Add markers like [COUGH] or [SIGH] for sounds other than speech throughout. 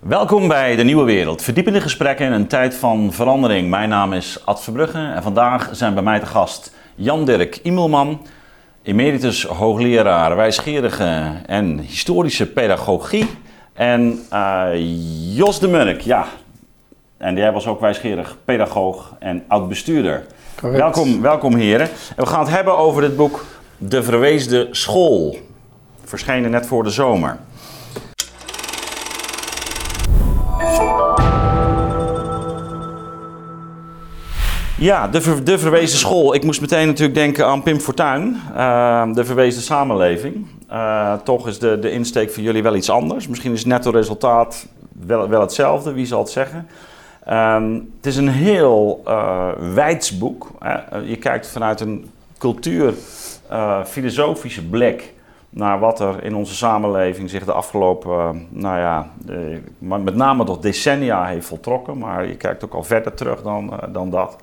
Welkom bij De Nieuwe Wereld. Verdiepende gesprekken in een tijd van verandering. Mijn naam is Ad Verbrugge en vandaag zijn bij mij te gast Jan-Dirk Imelman, emeritus hoogleraar wijsgerige en historische pedagogie. En uh, Jos de Munnik, ja. En jij was ook wijsgerig pedagoog en oud-bestuurder. Welkom, welkom heren. En we gaan het hebben over het boek De Verweesde School. Verschenen net voor de zomer. Ja, de, de verwezen school. Ik moest meteen natuurlijk denken aan Pim Fortuyn, uh, de verwezen samenleving. Uh, toch is de, de insteek voor jullie wel iets anders. Misschien is netto resultaat wel, wel hetzelfde, wie zal het zeggen. Um, het is een heel uh, wijds boek. je kijkt vanuit een cultuur-filosofische blik naar wat er in onze samenleving zich de afgelopen, nou ja, met name toch decennia heeft voltrokken. Maar je kijkt ook al verder terug dan, dan dat.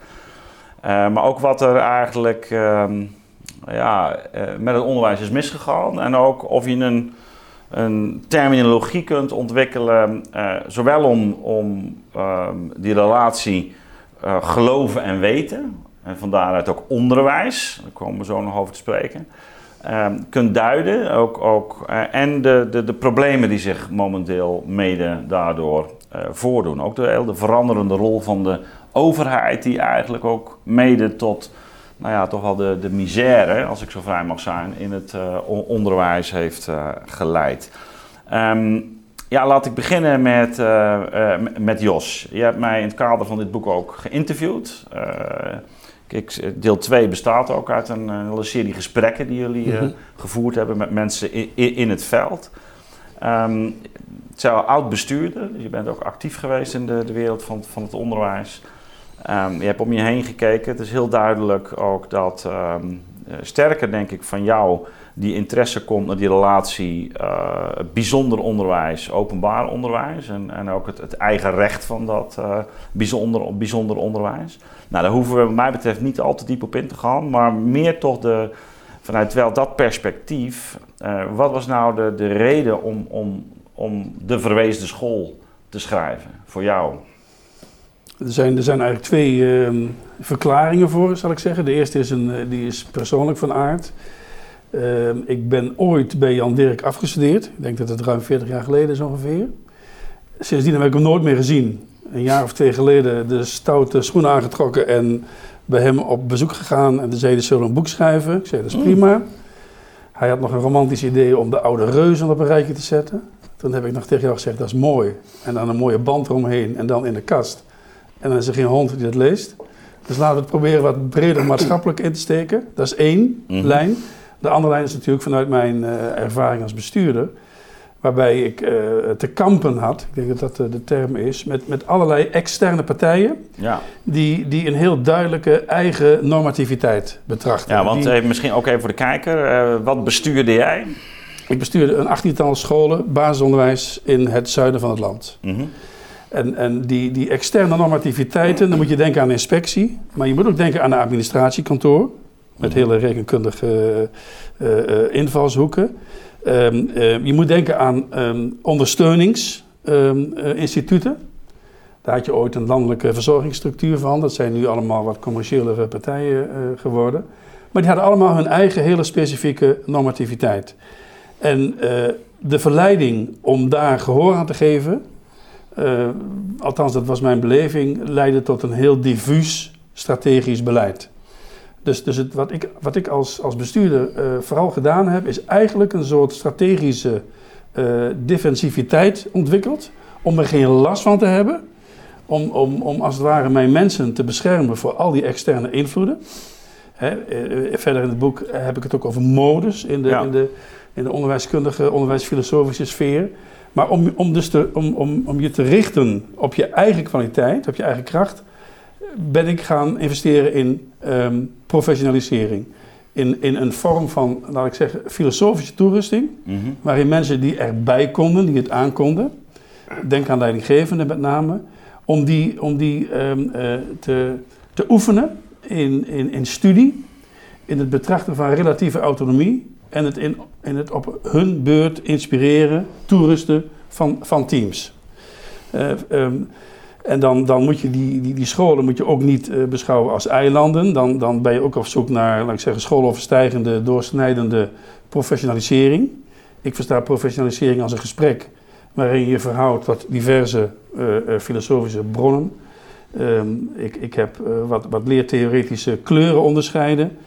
Uh, maar ook wat er eigenlijk uh, ja, uh, met het onderwijs is misgegaan. En ook of je een, een terminologie kunt ontwikkelen, zowel om, om ehm, die relatie geloven en weten. En van daaruit ook onderwijs, daar komen we zo nog over te spreken. Ehm, kunt duiden ook, ook, en de, de, de problemen die zich momenteel mede daardoor voordoen. Ook de, de veranderende rol van de overheid die eigenlijk ook mede tot nou ja, toch wel de, de misère, als ik zo vrij mag zijn, in het uh, onderwijs heeft uh, geleid. Um, ja, laat ik beginnen met, uh, met Jos. Je hebt mij in het kader van dit boek ook geïnterviewd. Deel 2 bestaat ook uit een, een serie gesprekken die jullie mm -hmm. gevoerd hebben met mensen in, in het veld. Um, het zijn oud bestuurder, dus je bent ook actief geweest in de, de wereld van, van het onderwijs. Um, je hebt om je heen gekeken. Het is heel duidelijk ook dat um, sterker, denk ik, van jou die interesse komt naar die relatie uh, bijzonder onderwijs, openbaar onderwijs en, en ook het, het eigen recht van dat uh, bijzonder, bijzonder onderwijs. Nou, daar hoeven we, wat mij betreft, niet al te diep op in te gaan, maar meer toch de, vanuit wel dat perspectief. Wat was nou de, de reden om, om, om de verwezen school te schrijven voor jou? Er zijn, er zijn eigenlijk twee uh, verklaringen voor, zal ik zeggen. De eerste is, een, die is persoonlijk van aard. Uh, ik ben ooit bij Jan Dirk afgestudeerd. Ik denk dat het ruim 40 jaar geleden is ongeveer. Sindsdien heb ik hem nooit meer gezien. Een jaar of twee geleden de stoute schoenen aangetrokken en bij hem op bezoek gegaan. En toen zei hij, zullen een boek schrijven? Ik zei, dat is prima. Hij had nog een romantisch idee om de oude reuzen op een rijtje te zetten. Toen heb ik nog tegen jou gezegd, dat is mooi. En dan een mooie band eromheen en dan in de kast. En dan is er geen hond die dat leest. Dus laten we het proberen wat breder maatschappelijk in te steken. Dat is één mm -hmm. lijn. De andere lijn is natuurlijk vanuit mijn uh, ervaring als bestuurder. Waarbij ik uh, te kampen had, ik denk dat dat uh, de term is, met, met allerlei externe partijen. Ja. Die, die een heel duidelijke eigen normativiteit betrachten. Ja, want die, even, misschien ook even voor de kijker. wat bestuurde jij? Ik bestuurde een achttiental scholen, basisonderwijs in het zuiden van het land. Mm -hmm. En, en die, die externe normativiteiten, dan moet je denken aan inspectie, maar je moet ook denken aan een administratiekantoor met hele rekenkundige uh, uh, invalshoeken. Um, uh, je moet denken aan um, ondersteuningsinstituten. Daar had je ooit een landelijke verzorgingsstructuur van. Dat zijn nu allemaal wat commerciële partijen geworden. Maar die hadden allemaal hun eigen hele specifieke normativiteit. En de verleiding om daar gehoor aan te geven, uh, althans dat was mijn beleving, leidde tot een heel diffuus strategisch beleid. Dus, dus het, wat ik, wat ik als, als bestuurder uh, vooral gedaan heb, is eigenlijk een soort strategische uh, defensiviteit ontwikkeld. Om er geen last van te hebben. Om, om, om als het ware mijn mensen te beschermen voor al die externe invloeden. Hè, verder in het boek heb ik het ook over modus in de, ja. in de, in de onderwijskundige, onderwijsfilosofische sfeer. Maar om, om, dus te, om, om, om je te richten op je eigen kwaliteit, op je eigen kracht, ben ik gaan investeren in um, professionalisering. In, in een vorm van, laat ik zeggen, filosofische toerusting, mm -hmm. waarin mensen die erbij konden, die het aankonden, denk aan leidinggevenden met name, om die, om die um, uh, te, te oefenen in, in, in studie, in het betrachten van relatieve autonomie en het in, in het op hun beurt inspireren, toerusten van, van teams. Ehm, en dan, dan moet je die, die, die scholen moet je ook niet beschouwen als eilanden. Dan, dan ben je ook op zoek naar, laat ik zeggen, schooloverstijgende, doorsnijdende professionalisering. Ik versta professionalisering als een gesprek waarin je verhoudt tot diverse filosofische bronnen. Ehm, ik, ik heb wat, wat leertheoretische kleuren onderscheiden.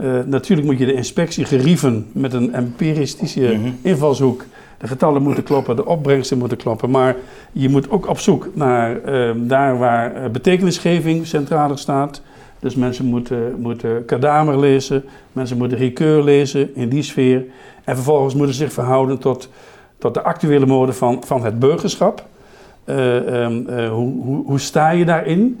Uh, natuurlijk moet je de inspectie gerieven met een empiristische mhm. invalshoek. De getallen moeten kloppen, de opbrengsten moeten kloppen. Maar je moet ook op zoek naar uh, daar waar uh, betekenisgeving centraal staat. Dus mensen moeten, moeten Kadamer lezen, mensen moeten Ricoeur lezen in die sfeer. En vervolgens moeten ze zich verhouden tot, tot de actuele mode van, van het burgerschap. Um, hoe, hoe, hoe, sta je daarin?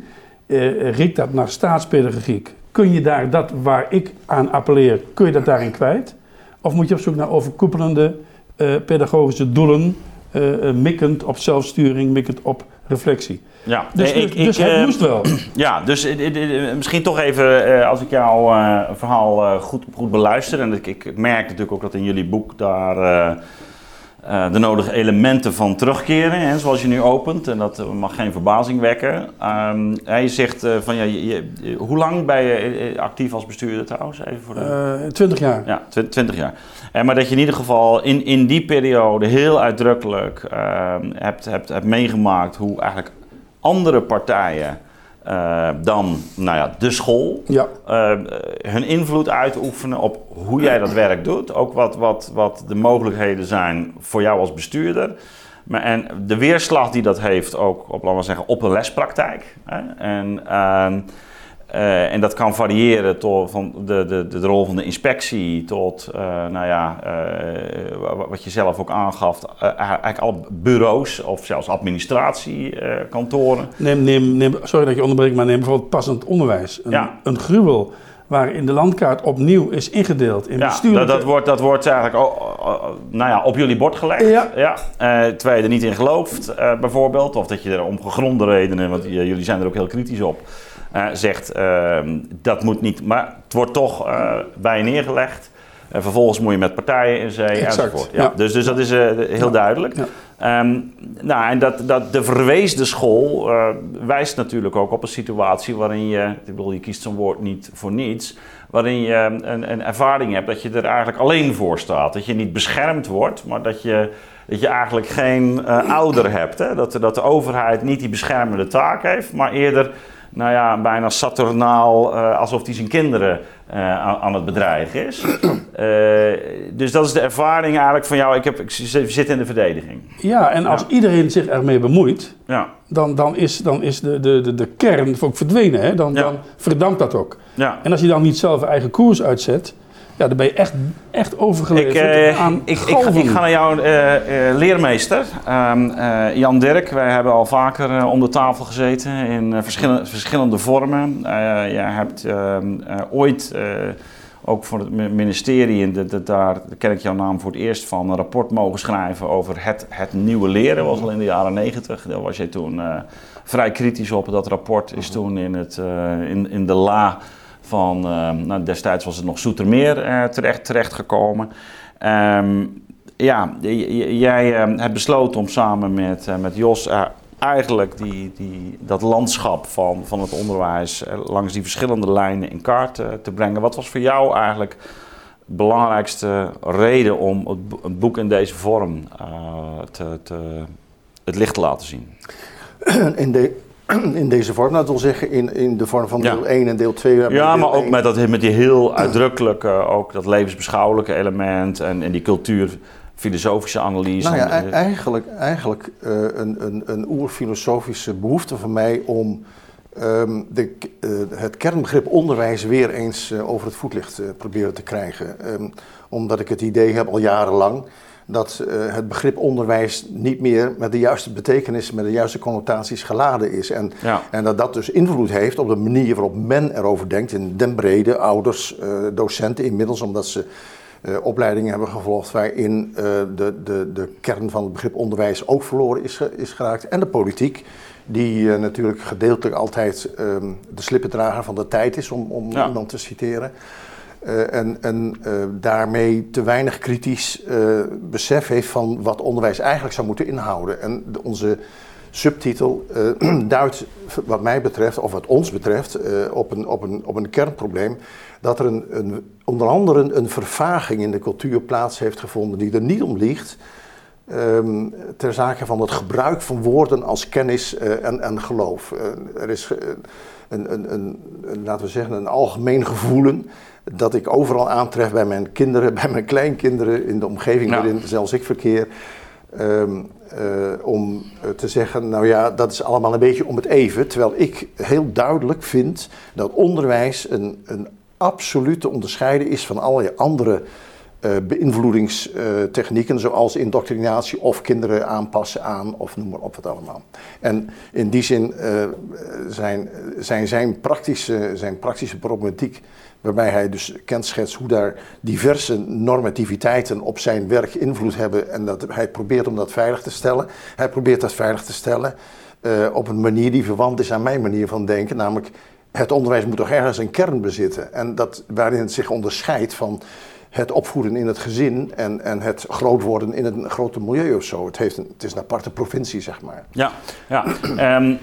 riekt dat naar staatspedagogiek? Kun je daar dat waar ik aan appelleer, kun je dat daarin kwijt? Of moet je op zoek naar overkoepelende uh, pedagogische doelen, uh, mikkend op zelfsturing, mikkend op reflectie? Ja, dus, ik, dus het moest wel. [CLEARS THROAT] Ja, dus misschien toch even, als ik jouw verhaal goed, goed beluister, en ik, ik merk natuurlijk ook dat in jullie boek daar uh, de nodige elementen van terugkeren, hè, zoals je nu opent. En dat mag geen verbazing wekken. Um, je zegt uh, van ja, je, hoe lang ben je eh, actief als bestuurder trouwens? Even voor de... uh, 20 jaar. Ja, 20 jaar. En maar dat je in ieder geval in, in die periode heel uitdrukkelijk uh, hebt, hebt, hebt meegemaakt hoe eigenlijk andere partijen uh, dan nou ja, de school. Ja. Uh, hun invloed uitoefenen op hoe jij dat werk doet. Ook wat, wat, wat de mogelijkheden zijn voor jou als bestuurder. Maar, en de weerslag die dat heeft ook op, laten we zeggen, op de lespraktijk. Hè? En uh, uh, en dat kan variëren tot van de, de, de rol van de inspectie tot, uh, nou ja, uh, wat je zelf ook aangaf, eigenlijk alle bureaus of zelfs administratiekantoren. neem, neem, neem, sorry dat je onderbreekt, maar neem bijvoorbeeld passend onderwijs. Een, ja. een gruwel waarin de landkaart opnieuw is ingedeeld in ja, bestuurlijke... Dat, dat, wordt, dat wordt eigenlijk oh, nou ja, op jullie bord gelegd. Ja. ja. terwijl je er niet in gelooft, bijvoorbeeld. Of dat je er om gegronde redenen, want jullie zijn er ook heel kritisch op uh, zegt ehm, dat moet niet, maar het wordt toch uh, bij je neergelegd. En vervolgens moet je met partijen in zee exact, enzovoort. Ja, Dus, dus dat is uh, heel duidelijk. Um, nou, en dat, dat de verweesde school wijst natuurlijk ook op een situatie waarin je, ik bedoel, je kiest zo'n woord niet voor niets, waarin je een, een ervaring hebt dat je er eigenlijk alleen voor staat. Dat je niet beschermd wordt, maar dat je dat je eigenlijk geen ouder hebt. Hè? Dat, dat de overheid niet die beschermende taak heeft, maar eerder nou ja, bijna saturnaal, uh, alsof hij zijn kinderen uh, aan, aan, het bedreigen is. Uh, [CLEARS THROAT] dus dat is de ervaring eigenlijk van jou. Ik, heb, ik zit in de verdediging. Ja, en als iedereen zich ermee bemoeit, ja. dan, dan is, dan is de, de, de, de kern ook verdwenen. Hè? Dan, ja. dan verdampt dat ook. Ja. En als je dan niet zelf eigen koers uitzet, ja, dan ben je echt, echt overgeleverd ik, uh, aan ik, ik, ga, ik, ga, naar jouw uh, uh, leermeester, um, Jan Dirk. Wij hebben al vaker om de tafel gezeten in verschillende, verschillende vormen. jij hebt ehm, ooit ook voor het ministerie, en de, de, daar ken ik jouw naam voor het eerst van, een rapport mogen schrijven over het, het nieuwe leren. Dat was al in de jaren negentig. Daar was je toen vrij kritisch op. Dat rapport is toen in, het, in, in de la van, uh, nou, destijds was het nog Soetermeer uh, terecht, terechtgekomen. Um, ja, jij uh, hebt besloten om samen met, eh, met Jos eigenlijk die, die, dat landschap van, van het onderwijs langs die verschillende lijnen in kaart te brengen. Wat was voor jou eigenlijk de belangrijkste reden om het, boek in deze vorm te, te, het licht te laten zien? [CLEARS THROAT] In de, [CLEARS THROAT] in deze vorm. Dat wil zeggen in, in de vorm van deel 1 en deel 2. Ja, maar ook met, dat, met die heel uitdrukkelijke, ook dat levensbeschouwelijke element en, en die cultuur filosofische analyse. Nou ja, eigenlijk, eigenlijk uh, een, een, een oerfilosofische behoefte van mij om um, de, uh, het kernbegrip onderwijs weer eens uh, over het voetlicht proberen te krijgen. Um, omdat ik het idee heb al jarenlang dat uh, het begrip onderwijs niet meer met de juiste betekenis, met de juiste connotaties geladen is. En, ja. en dat dat dus invloed heeft op de manier waarop men erover denkt, in den brede, ouders, uh, docenten inmiddels, omdat ze uh, opleidingen hebben gevolgd waarin de, de, de kern van het begrip onderwijs ook verloren is, is geraakt. En de politiek, die natuurlijk gedeeltelijk altijd ehm, de slippendrager van de tijd is, om, om ja. iemand te citeren. Uh, en, en uh, daarmee te weinig kritisch uh, besef heeft van wat onderwijs eigenlijk zou moeten inhouden. En de, onze subtitel [CLEARS THROAT] duidt, wat mij betreft, of wat ons betreft, op, een, op, een, op een kernprobleem. Dat er een, een, onder andere een vervaging in de cultuur plaats heeft gevonden die er niet om ligt. Um, ter zake van het gebruik van woorden als kennis en, en, geloof. er is een, een, een, laten we zeggen, een algemeen gevoelen dat ik overal aantref bij mijn kinderen, [LAUGHS] bij mijn kleinkinderen, in de omgeving Nou. waarin zelfs ik verkeer. ehm, eh, om eh, te zeggen, nou ja, dat is allemaal een beetje om het even. Terwijl ik heel duidelijk vind dat onderwijs een, een absolute onderscheiden is van allerlei andere eh, beïnvloedingstechnieken, zoals indoctrinatie of kinderen aanpassen aan of noem maar op wat allemaal. En in die zin eh, zijn, zijn zijn, praktische, zijn praktische problematiek, waarbij hij dus kenschetst hoe daar diverse normativiteiten op zijn werk invloed hebben en dat hij probeert om dat veilig te stellen. Hij probeert dat veilig te stellen eh, op een manier die verwant is aan mijn manier van denken, namelijk het onderwijs moet toch ergens een kern bezitten en dat, waarin het zich onderscheidt van het opvoeden in het gezin en, en het groot worden in een grote milieu of zo. Het, heeft een, het is een aparte provincie, zeg maar. Ja, ja. Ehm,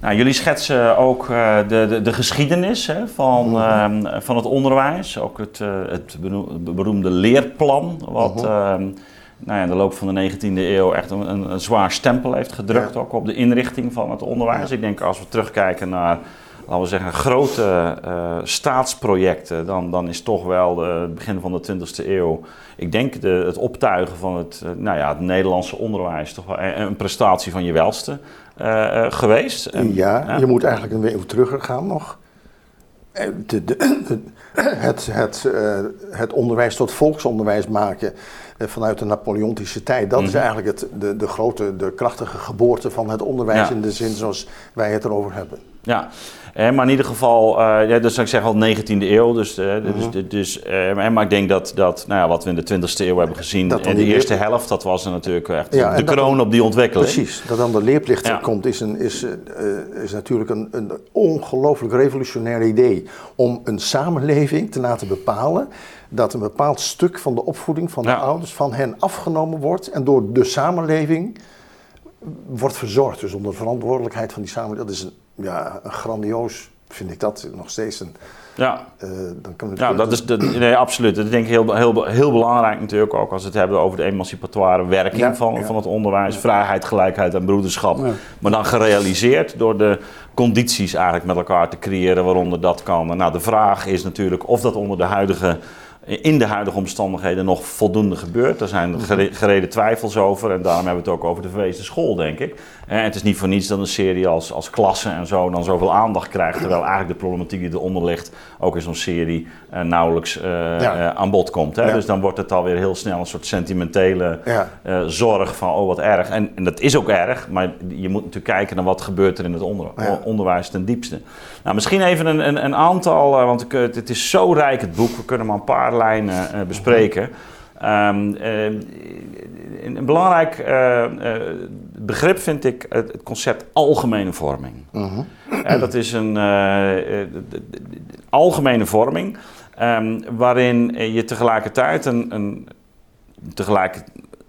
nou, jullie schetsen ook uh, de, de, de, geschiedenis hè, van, uh, van het onderwijs. Ook het, uh, het beroemde leerplan, wat uh-huh. nou ja, in de loop van de 19e eeuw echt een, een, een zwaar stempel heeft gedrukt. Ja. Ook op de inrichting van het onderwijs. Ja. Ik denk als we terugkijken naar laten we zeggen, grote uh, staatsprojecten, dan, dan is toch wel de, het begin van de 20e eeuw, ik denk de, het optuigen van het, uh, nou ja, het Nederlandse onderwijs toch wel een, een prestatie van je welste uh, geweest. En, ja, ja, je moet eigenlijk een eeuw terug gaan nog. De, de, het, het, het onderwijs tot volksonderwijs maken vanuit de Napoleontische tijd. Dat mm -hmm. is eigenlijk het, de, de grote, de krachtige geboorte van het onderwijs ja. in de zin zoals wij het erover hebben. Ja, eh, maar in ieder geval, uh, ja, dus ik zeg al 19e eeuw. Dus, uh, dus, maar ik denk dat, dat nou ja, wat we in de 20e eeuw hebben gezien, in de eerste helft, dat was natuurlijk echt ja, de kroon dan, op die ontwikkeling. Precies, dat dan de leerplicht ja. komt, is, een, is, is natuurlijk een, een ongelooflijk revolutionair idee. Om een samenleving te laten bepalen dat een bepaald stuk van de opvoeding van de ouders van hen afgenomen wordt en door de samenleving wordt verzorgd. Dus onder verantwoordelijkheid van die samenleving. Dat is een, ja, een grandioos, vind ik dat nog steeds een. Ja, uh, dan kan ja dat is de, nee, absoluut. Dat denk ik heel, heel, heel belangrijk natuurlijk ook als we het hebben over de emancipatoire werking Ja, van, ja. van het onderwijs. Vrijheid, gelijkheid en broederschap. Maar dan gerealiseerd door de condities eigenlijk met elkaar te creëren waaronder dat kan. Nou, de vraag is natuurlijk of dat onder de huidige in de huidige omstandigheden nog voldoende gebeurt. Er zijn gere gereden twijfels over en daarom hebben we het ook over de verwezen school, denk ik. En het is niet voor niets dat een serie als, als klasse en zo dan zoveel aandacht krijgt, terwijl eigenlijk de problematiek die eronder ligt ook in zo'n serie uh, nauwelijks uh, ja. uh, aan bod komt. Hè? Ja. Dus dan wordt het alweer heel snel een soort sentimentele ja. zorg van oh wat erg. En, en, dat is ook erg, maar je moet natuurlijk kijken naar wat gebeurt er in het onder onderwijs ten diepste. Nou, misschien even een, een, een aantal, want ik, het is zo rijk het boek, we kunnen maar een paar lijnen bespreken. Um, uh, een belangrijk begrip vind ik het, het, concept algemene vorming. Uh -huh. dat is een de, de, algemene vorming um, waarin je tegelijkertijd een, een tegelijk,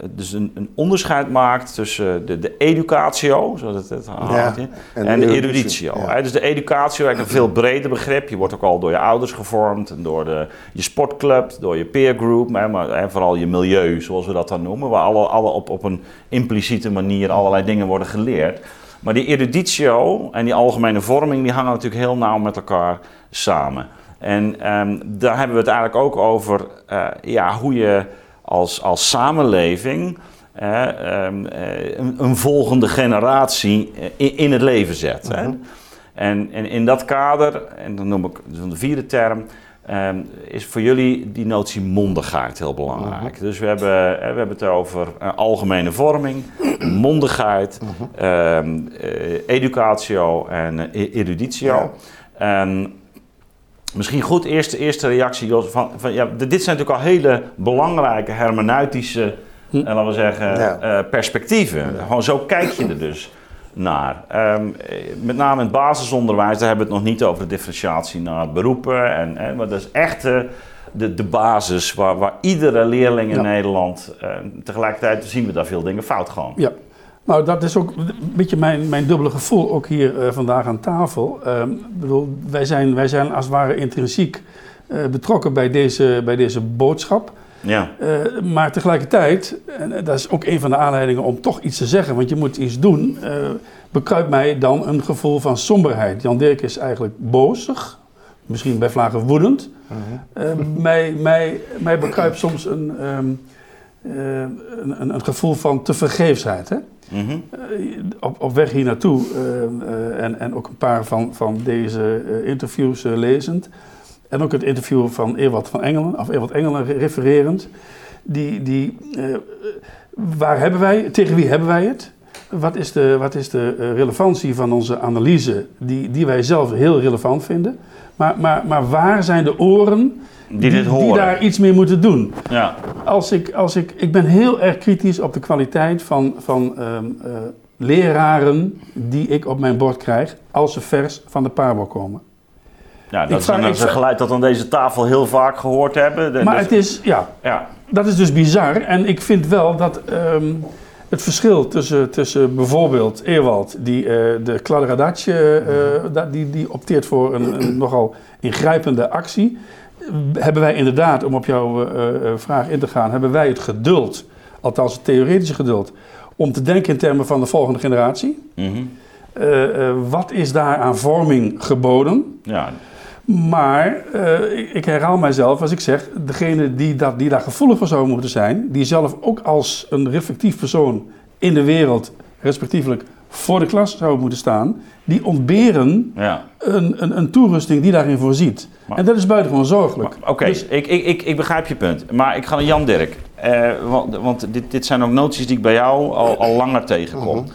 dus een, een, onderscheid maakt tussen de, de educatio, zoals het, het ja, en, en, de eruditio. Ja. Dus de educatio is een veel breder begrip. Je wordt ook al door je ouders gevormd, en door de, je sportclub, door je peergroup, maar, maar en vooral je milieu, zoals we dat dan noemen, waar alle, alle op, op een impliciete manier allerlei dingen worden geleerd. Maar die eruditio en die algemene vorming, die hangen natuurlijk heel nauw met elkaar samen. En um, daar hebben we het eigenlijk ook over uh, ja, hoe je als, als samenleving eh, um, een, een, volgende generatie in, in het leven zet. Mhm. Hè? En, en, in dat kader, en dan noem ik de vierde term, um, is voor jullie die notie mondigheid heel belangrijk. Mhm. Dus we hebben, we hebben het over uh, algemene vorming, mondigheid, Mhm. um, uh, educatio en uh, eruditio. Ja. Misschien goed, eerste, eerste reactie, Jos, van, van, ja, dit zijn natuurlijk al hele belangrijke hermeneutische, hm. uh, laten we zeggen, ja. uh, perspectieven. Ja. Gewoon zo kijk je er dus naar. Um, met name in het basisonderwijs, daar hebben we het nog niet over de differentiatie naar beroepen. En, en, maar dat is echt uh, de, de basis waar, waar iedere leerling in ja. Nederland, tegelijkertijd zien we daar veel dingen fout gaan. Ja. Nou, dat is ook een beetje mijn, mijn dubbele gevoel, ook hier uh, vandaag aan tafel. Uh, bedoel, wij, zijn, wij zijn als het ware intrinsiek uh, betrokken bij deze, bij deze boodschap. Ja. Uh, maar tegelijkertijd, en dat is ook een van de aanleidingen om toch iets te zeggen, want je moet iets doen, bekruipt mij dan een gevoel van somberheid. Jan Dirk is eigenlijk bozig, misschien bij vlagen woedend. -huh. mij, mij, mij bekruipt soms een, um, een, een, gevoel van tevergeefsheid. Hè? -hmm. op, op weg hier naartoe uh, uh, en, en ook een paar van, van deze interviews lezend. En ook het interview van Ewald van Engelen, of Ewald Engelen refererend. Die, die, waar hebben wij, tegen wie hebben wij het? Wat is de, wat is de relevantie van onze analyse, die, die wij zelf heel relevant vinden? Maar, maar, maar waar zijn de oren die, dit horen. die daar iets mee moeten doen. Ja. Als ik, als ik, ik ben heel erg kritisch op de kwaliteit van, van um, uh, leraren die ik op mijn bord krijg als ze vers van de Pabo komen. Ja, dat ik is een geluid dat aan deze tafel heel vaak gehoord hebben. Maar dus, het is, ja, ja, dat is dus bizar. En ik vind wel dat um, het verschil tussen, tussen bijvoorbeeld Ewald, die uh, de kladderadatje, uh, die, die opteert voor een, een [CLEARS THROAT] nogal ingrijpende actie hebben wij inderdaad, om op jouw uh, vraag in te gaan, hebben wij het geduld, althans het theoretische geduld, om te denken in termen van de volgende generatie. Mm -hmm. uh, wat is daar aan vorming geboden? Ja. Maar ik, ik, herhaal mijzelf als ik zeg, degene die, dat, die daar gevoelig voor zou moeten zijn, die zelf ook als een reflectief persoon in de wereld, respectievelijk voor de klas zou moeten staan, die ontberen ja. een, een, een, toerusting die daarin voorziet. en dat is buitengewoon zorgelijk. Oké, dus, ik, ik, ik, ik begrijp je punt. Maar ik ga naar Jan Dirk. Uh, want, want dit, dit zijn ook noties die ik bij jou al, al langer tegenkom. Uh -huh.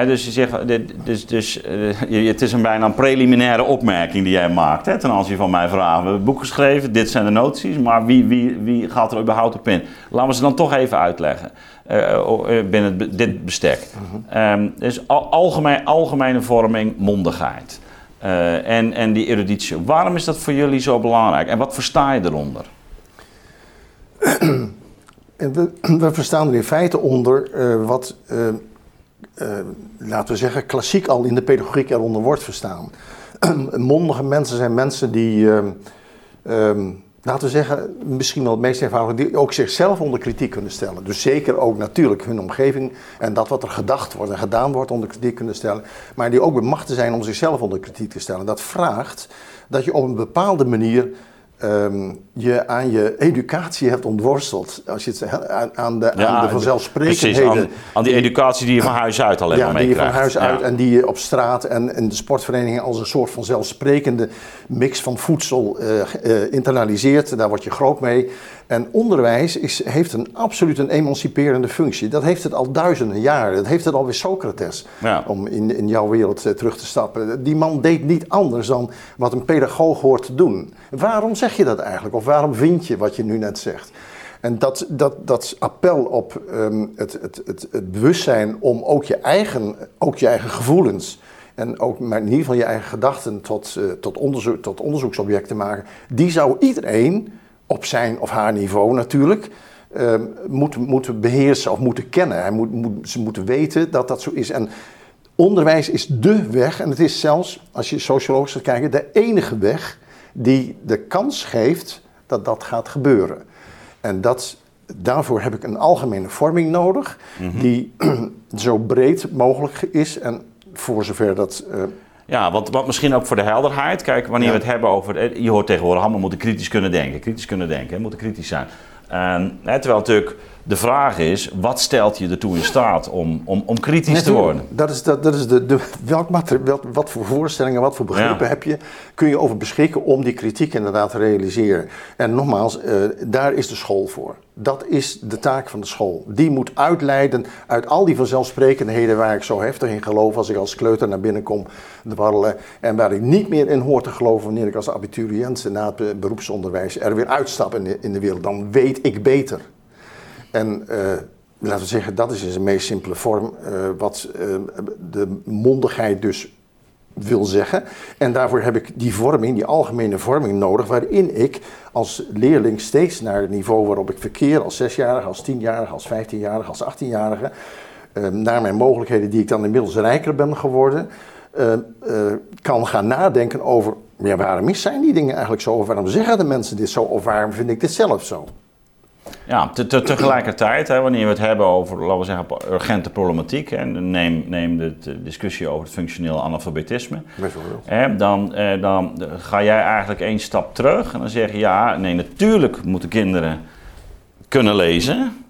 Dus je zegt, dus, dus, uh, het is een bijna een preliminaire opmerking die jij maakt hè, ten aanzien van mijn vraag. We hebben boek geschreven, dit zijn de noties, maar wie, wie, wie gaat er überhaupt op in? Laten we ze dan toch even uitleggen. Uh, binnen dit bestek. Uh-huh. Um, dus al, algemeen, algemene vorming, mondigheid. Uh, en, en die eruditie. Waarom is dat voor jullie zo belangrijk? En wat versta je eronder? [CLEARS THROAT] we, we, verstaan er in feite onder wat, laten we zeggen, klassiek al in de pedagogiek eronder wordt verstaan. [CLEARS THROAT] Mondige mensen zijn mensen die... Um, laten we zeggen, misschien wel het meest eenvoudig, die ook zichzelf onder kritiek kunnen stellen. Dus zeker ook natuurlijk hun omgeving en dat wat er gedacht wordt en gedaan wordt onder kritiek kunnen stellen. Maar die ook bemachtigd zijn om zichzelf onder kritiek te stellen. Dat vraagt dat je op een bepaalde manier um, je aan je educatie hebt ontworsteld. Als je het aan, aan de, ja, aan de vanzelfsprekendheden... Precies, aan, aan, die educatie die je van huis uit alleen ja, maar meekrijgt. die je van huis uit en die je op straat en in de sportverenigingen als een soort van zelfsprekende mix van voedsel uh, uh, internaliseert. Daar word je groot mee. En onderwijs is, heeft een absoluut een emanciperende functie. Dat heeft het al duizenden jaren. Dat heeft het alweer Socrates, ja. om in, in jouw wereld uh, terug te stappen. Die man deed niet anders dan wat een pedagoog hoort te doen. Waarom zeg je dat eigenlijk? Of waarom vind je wat je nu net zegt? En dat, dat, dat appel op um, het, het, het, het, bewustzijn om ook je eigen, ook je eigen gevoelens en ook maar in ieder geval je eigen gedachten tot, uh, tot, onderzoek, tot onderzoeksobject te maken, die zou iedereen op zijn of haar niveau natuurlijk uh, moeten, moeten beheersen of moeten kennen. Hij moet, moet, ze moeten weten dat dat zo is. En onderwijs is dé weg, en het is zelfs, als je sociologisch gaat kijken, de enige weg die de kans geeft dat dat gaat gebeuren. En dat, daarvoor heb ik een algemene vorming nodig, mm-hmm. die [CLEARS THROAT] zo breed mogelijk is en voor zover dat. Uh, ja, wat, wat misschien ook voor de helderheid. Kijk, wanneer ja. we het hebben over. Eh, je hoort tegenwoordig allemaal moeten kritisch kunnen denken. Kritisch kunnen denken, moeten kritisch zijn. En, hè, terwijl natuurlijk de vraag is, wat stelt je ertoe in staat om, om, om kritisch Net te worden? Dat is, dat, dat is de, de, welk materiaal, wat voor voorstellingen, wat voor begrippen ja. heb je, kun je over beschikken om die kritiek inderdaad te realiseren. En nogmaals, uh, daar is de school voor. Dat is de taak van de school. Die moet uitleiden uit al die vanzelfsprekendheden waar ik zo heftig in geloof als ik als kleuter naar binnen kom warrelen. En waar ik niet meer in hoor te geloven wanneer ik als abiturient na het beroepsonderwijs er weer uitstap in de, in de wereld. Dan weet ik beter. En uh, laten we zeggen, dat is in zijn meest simpele vorm uh, wat uh, de mondigheid dus wil zeggen. En daarvoor heb ik die vorming, die algemene vorming nodig, waarin ik als leerling steeds naar het niveau waarop ik verkeer, als zesjarige, als tienjarige, als vijftienjarige, als achttienjarige, naar mijn mogelijkheden, die ik dan inmiddels rijker ben geworden, kan gaan nadenken over ja, waarom zijn die dingen eigenlijk zo? Of waarom zeggen de mensen dit zo? Of waarom vind ik dit zelf zo? Ja, te, te, tegelijkertijd, hè, wanneer we het hebben over, laten we zeggen, urgente problematiek, en neem, neem de, discussie over het functioneel analfabetisme, hè, dan, eh, dan ga jij eigenlijk één stap terug en dan zeg je, ja, nee, natuurlijk moeten kinderen kunnen lezen.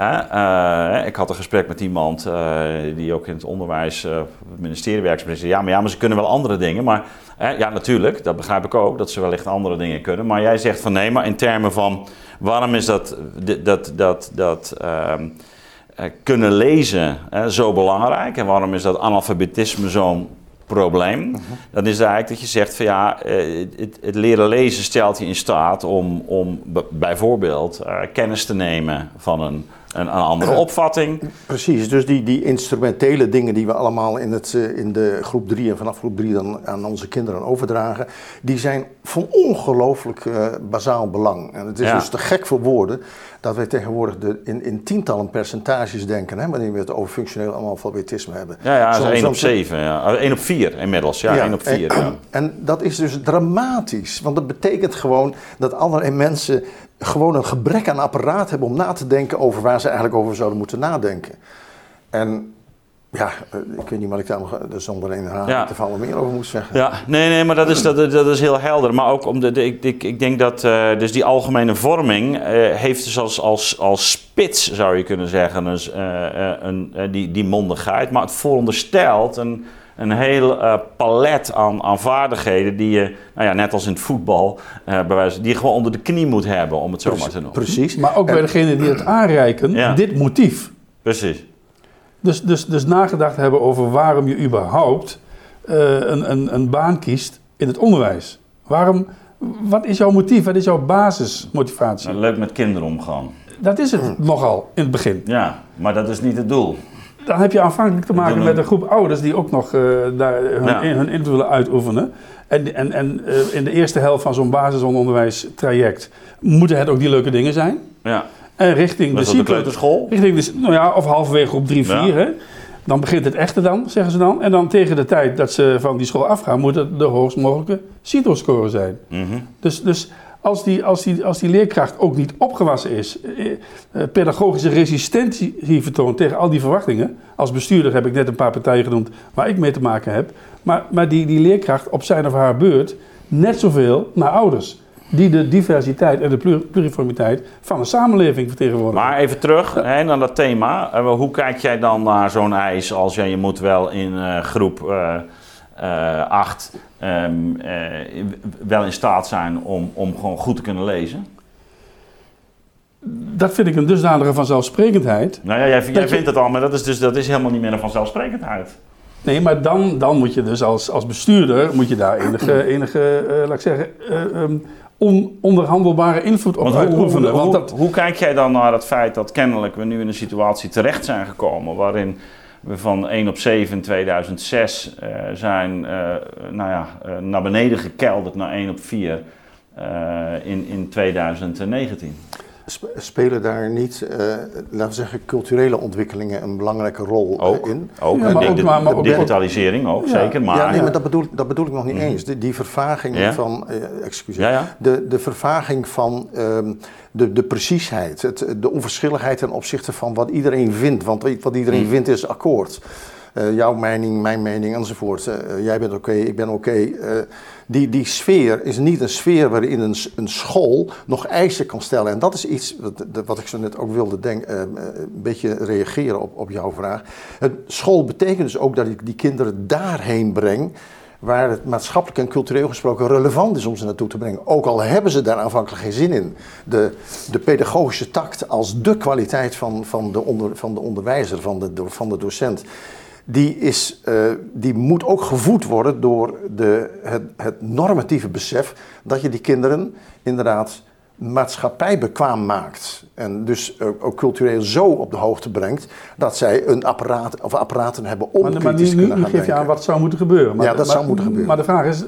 Uh, ik had een gesprek met iemand uh, die ook in het onderwijs, uh, het ministerie werkt. Ja, maar ja, maar ze kunnen wel andere dingen. Maar ja, natuurlijk, dat begrijp ik ook, dat ze wellicht andere dingen kunnen. Maar jij zegt van nee, maar in termen van waarom is dat, dat, dat, dat ehm, kunnen lezen zo belangrijk? En waarom is dat analfabetisme zo'n probleem? Mhm. Dan is het eigenlijk dat je zegt van ja, het, het, leren lezen stelt je in staat om, om bijvoorbeeld kennis te nemen van een een, een andere opvatting. Precies, dus die, die instrumentele dingen die we allemaal in, het, eh, in de groep 3 en vanaf groep 3 dan aan onze kinderen overdragen, die zijn van ongelooflijk uh, bazaal belang. En het is dus te gek voor woorden dat wij tegenwoordig de, in, in tientallen percentages denken, hè, wanneer we het over functioneel analfabetisme hebben. Ja, ja, dat is 1 op 7, ja. 1 op 4 inmiddels, ja, ja 1 op 4. En, ja. en dat is dus dramatisch, want dat betekent gewoon dat allerlei mensen gewoon een gebrek aan apparaat hebben om na te denken over waar ze eigenlijk over zouden moeten nadenken. En ja, eh, ik weet niet wat ik daar nog zonder een ja. te vallen meer over moet zeggen. Ja, nee, nee, maar dat is, dat, dat is heel helder. Maar ook om de, ik, ik, ik denk dat uh, dus die algemene vorming uh, heeft dus als, als, als spits, zou je kunnen zeggen, dus, uh, een, die, die mondigheid. Maar het veronderstelt een een heel uh, palet aan, aan, vaardigheden die je, nou ja, net als in het voetbal, uh, bewijs, die je gewoon onder de knie moet hebben, om het zo maar te noemen. Precies. Maar ook bij degene die het aanreiken, dit motief. Precies. Dus, dus, dus nagedacht hebben over waarom je überhaupt uh, een, een, een baan kiest in het onderwijs. Waarom, wat is jouw motief? Wat is jouw basismotivatie? Nou, leuk met kinderen omgaan. Dat is het nogal in het begin. Ja, maar dat is niet het doel dan heb je aanvankelijk te maken met een groep ouders die ook nog uh, daar hun, hun invloed willen uitoefenen. En, en, en uh, in de eerste helft van zo'n basisonderwijstraject moeten het ook die leuke dingen zijn. Ja. En richting de, de kleuterschool? Richting de, nou ja, of halverwege op 3, 4. Hè. Dan begint het echte dan, zeggen ze dan. En dan tegen de tijd dat ze van die school afgaan, moet het de hoogst mogelijke CITO-score zijn. Mm -hmm. Dus, dus als die, als, die, als die leerkracht ook niet opgewassen is, eh, eh, pedagogische resistentie vertoont tegen al die verwachtingen. Als bestuurder heb ik net een paar partijen genoemd waar ik mee te maken heb. Maar, maar die, die leerkracht op zijn of haar beurt net zoveel naar ouders. Die de diversiteit en de pluriformiteit van een samenleving vertegenwoordigen. Maar even terug hè, naar dat thema. Uh, hoe kijk jij dan naar zo'n eis als jij je moet wel in uh, groep uh, 8 um, uh, wel in staat zijn om, om gewoon goed te kunnen lezen? Dat vind ik een dusdanige vanzelfsprekendheid. Nou ja, jij, jij vindt het al, maar dat is, dus, dat is helemaal niet meer een vanzelfsprekendheid. Nee, maar dan, dan moet je dus als, als bestuurder moet je daar enige, [CLEARS THROAT] enige uh, laat ik zeggen, uh, um, ononderhandelbare invloed op uitoefenen. Hoe, hoe, dat... hoe, kijk jij dan naar het feit dat kennelijk we nu in een situatie terecht zijn gekomen waarin van 1 op 7 in 2006 uh, zijn uh, nou ja, uh, naar beneden gekelderd naar 1 op 4 in, in 2019. Spelen daar niet, laten we zeggen, culturele ontwikkelingen een belangrijke rol ook, in? Ook, ja, maar ook, maar, maar, digitalisering ook, ja. zeker. Maar, ja, nee, maar dat bedoel, dat bedoel ik nog niet mm. eens. Die, die vervaging ja. van, excuseer, de, de vervaging van um, de, de preciesheid, het, de onverschilligheid ten opzichte van wat iedereen vindt. Want wat iedereen mm. vindt is akkoord. Uh, jouw mening, mijn mening enzovoort. Uh, jij bent oké, ik ben oké. Die, die sfeer is niet een sfeer waarin een, een school nog eisen kan stellen. En dat is iets wat, wat ik zo net ook wilde denken, een beetje reageren op, op jouw vraag. School betekent dus ook dat ik die kinderen daarheen breng waar het maatschappelijk en cultureel gesproken relevant is om ze naartoe te brengen. Ook al hebben ze daar aanvankelijk geen zin in. De, de pedagogische tact als de kwaliteit van, van, de, onder, van de onderwijzer, van de, van de docent, die, is, uh, die moet ook gevoed worden door de, het, het normatieve besef dat je die kinderen inderdaad maatschappijbekwaam maakt. En dus ook cultureel zo op de hoogte brengt dat zij een apparaat of apparaten hebben om maar, maar nu, kunnen nu geef je aan wat zou moeten gebeuren. Maar ja, dat maar, zou moeten gebeuren. Maar de vraag is,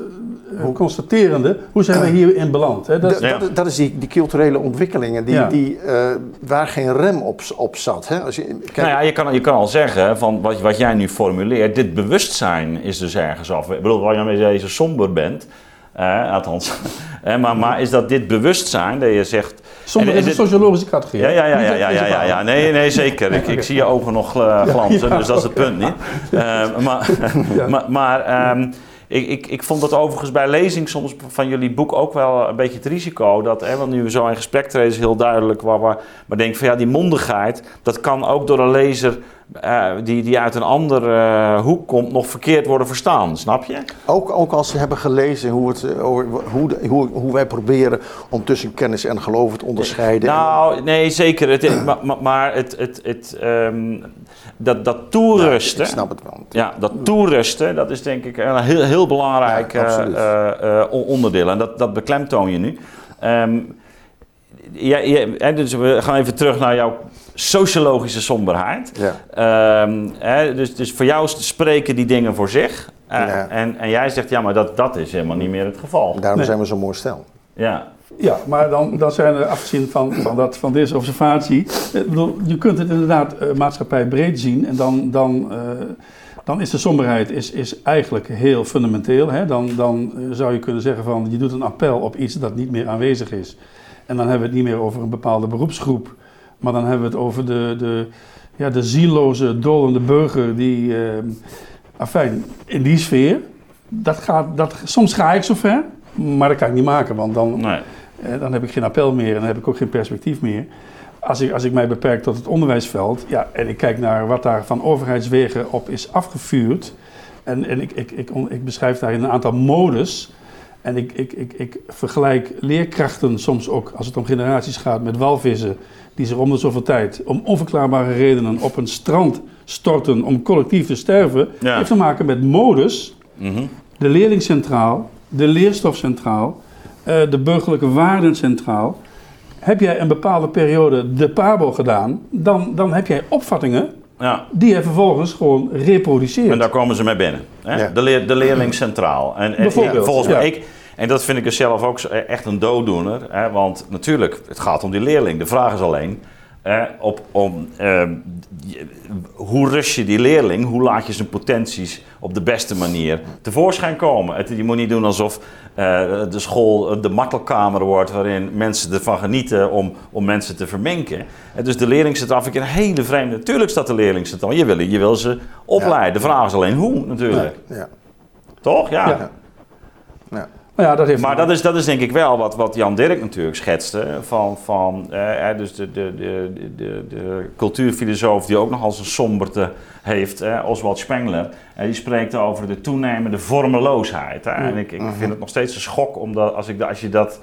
uh, constaterende, hoe zijn we hierin beland? Hè? Dat, ja. dat, dat, is die, die culturele ontwikkelingen die, die, uh, waar geen rem op, op zat. Hè? Als je, kijk... Nou ja, je kan, je kan al zeggen, van wat, wat jij nu formuleert, dit bewustzijn is dus ergens af. Ik bedoel, waar je mee deze somber bent, uh, althans. [LAUGHS] maar, maar is dat dit bewustzijn, dat je zegt... Somber is een sociologische categorie. Ja, ja, ja, ja, ja, ja, ja, ja. Nee, nee, zeker. Ik, ik zie je ogen nog uh, glanzen, dus dat is het punt niet. [LAUGHS] Uh, [LAUGHS] maar maar, maar um, ik, ik, ik vond dat overigens bij lezing soms van jullie boek ook wel een beetje het risico. Dat, hè, want nu we zo in gesprek treden is heel duidelijk. Waar, waar, maar denk van ja, die mondigheid, dat kan ook door een lezer uh, die, die uit een andere uh, hoek komt, nog verkeerd worden verstaan. Snap je? Ook, ook als ze hebben gelezen hoe, het, hoe, hoe, hoe wij proberen om tussen kennis en geloof te onderscheiden. Nou, nee, zeker. Het, maar, maar het, het, het, um, dat, dat toerusten. Ja, ik snap het wel. Ja, dat toerusten, dat is denk ik een heel, heel belangrijk ja, uh, onderdeel. En dat, dat beklemtoon je nu. Um, ja, ja, dus we gaan even terug naar jouw sociologische somberheid. Ja. Um, hè, dus, dus voor jou spreken die dingen voor zich. Uh, ja. en, en jij zegt, ja, maar dat, dat is helemaal niet meer het geval. Daarom nee. zijn we zo mooi stel. Ja. Ja, maar dan, dan zijn er afgezien van, van, dat, van deze observatie. Ik bedoel, je kunt het inderdaad uh, maatschappij breed zien. En dan, dan, uh, dan is de somberheid is, is eigenlijk heel fundamenteel. Hè? Dan, dan zou je kunnen zeggen van je doet een appel op iets dat niet meer aanwezig is. En dan hebben we het niet meer over een bepaalde beroepsgroep. Maar dan hebben we het over de, de, ja, de zieloze, dolende burger die... Uh, afijn, in die sfeer, dat gaat, dat, soms ga ik zo ver, maar dat kan ik niet maken, want dan, nee. Dan heb ik geen appel meer en dan heb ik ook geen perspectief meer. Als ik, als ik mij beperk tot het onderwijsveld ja, en ik kijk naar wat daar van overheidswegen op is afgevuurd, en, en ik, ik, ik, ik beschrijf daar een aantal modes. En ik, ik, ik, ik vergelijk leerkrachten soms ook, als het om generaties gaat, met walvissen die zich om de zoveel tijd om onverklaarbare redenen op een strand storten om collectief te sterven, ja. heeft te maken met modus, mm -hmm. de leerling centraal, de leerstof centraal, de burgerlijke waarden centraal. Heb jij een bepaalde periode de pabo gedaan, dan, dan heb jij opvattingen ja. die je vervolgens gewoon reproduceert. En daar komen ze mee binnen. Hè? Ja. De, leer, de leerling centraal. En, volgens mij, ik, en dat vind ik dus zelf ook echt een dooddoener. Hè? Want natuurlijk, het gaat om die leerling. De vraag is alleen, op, om, uh, hoe rust je die leerling? Hoe laat je zijn potenties op de beste manier tevoorschijn komen? Het, je moet niet doen alsof uh, de school de martelkamer wordt... waarin mensen ervan genieten om, om mensen te verminken. En dus de leerling zit af. Ik een hele vreemde... Natuurlijk staat de leerling zit Je wil, je wil ze opleiden. Ja. De vraag is alleen hoe, natuurlijk. Ja. ja. Toch? ja. ja. Ja, dat heeft maar dat is, dat is denk ik wel wat, wat Jan Dirk natuurlijk schetste. Van, van, eh, dus de, de, de, de, de cultuurfilosoof die ook nog als een somberte heeft, eh, Oswald Spengler. En die spreekt over de toenemende vormeloosheid. Hè? En ik, ik vind mhm. het nog steeds een schok omdat als, ik, als je dat...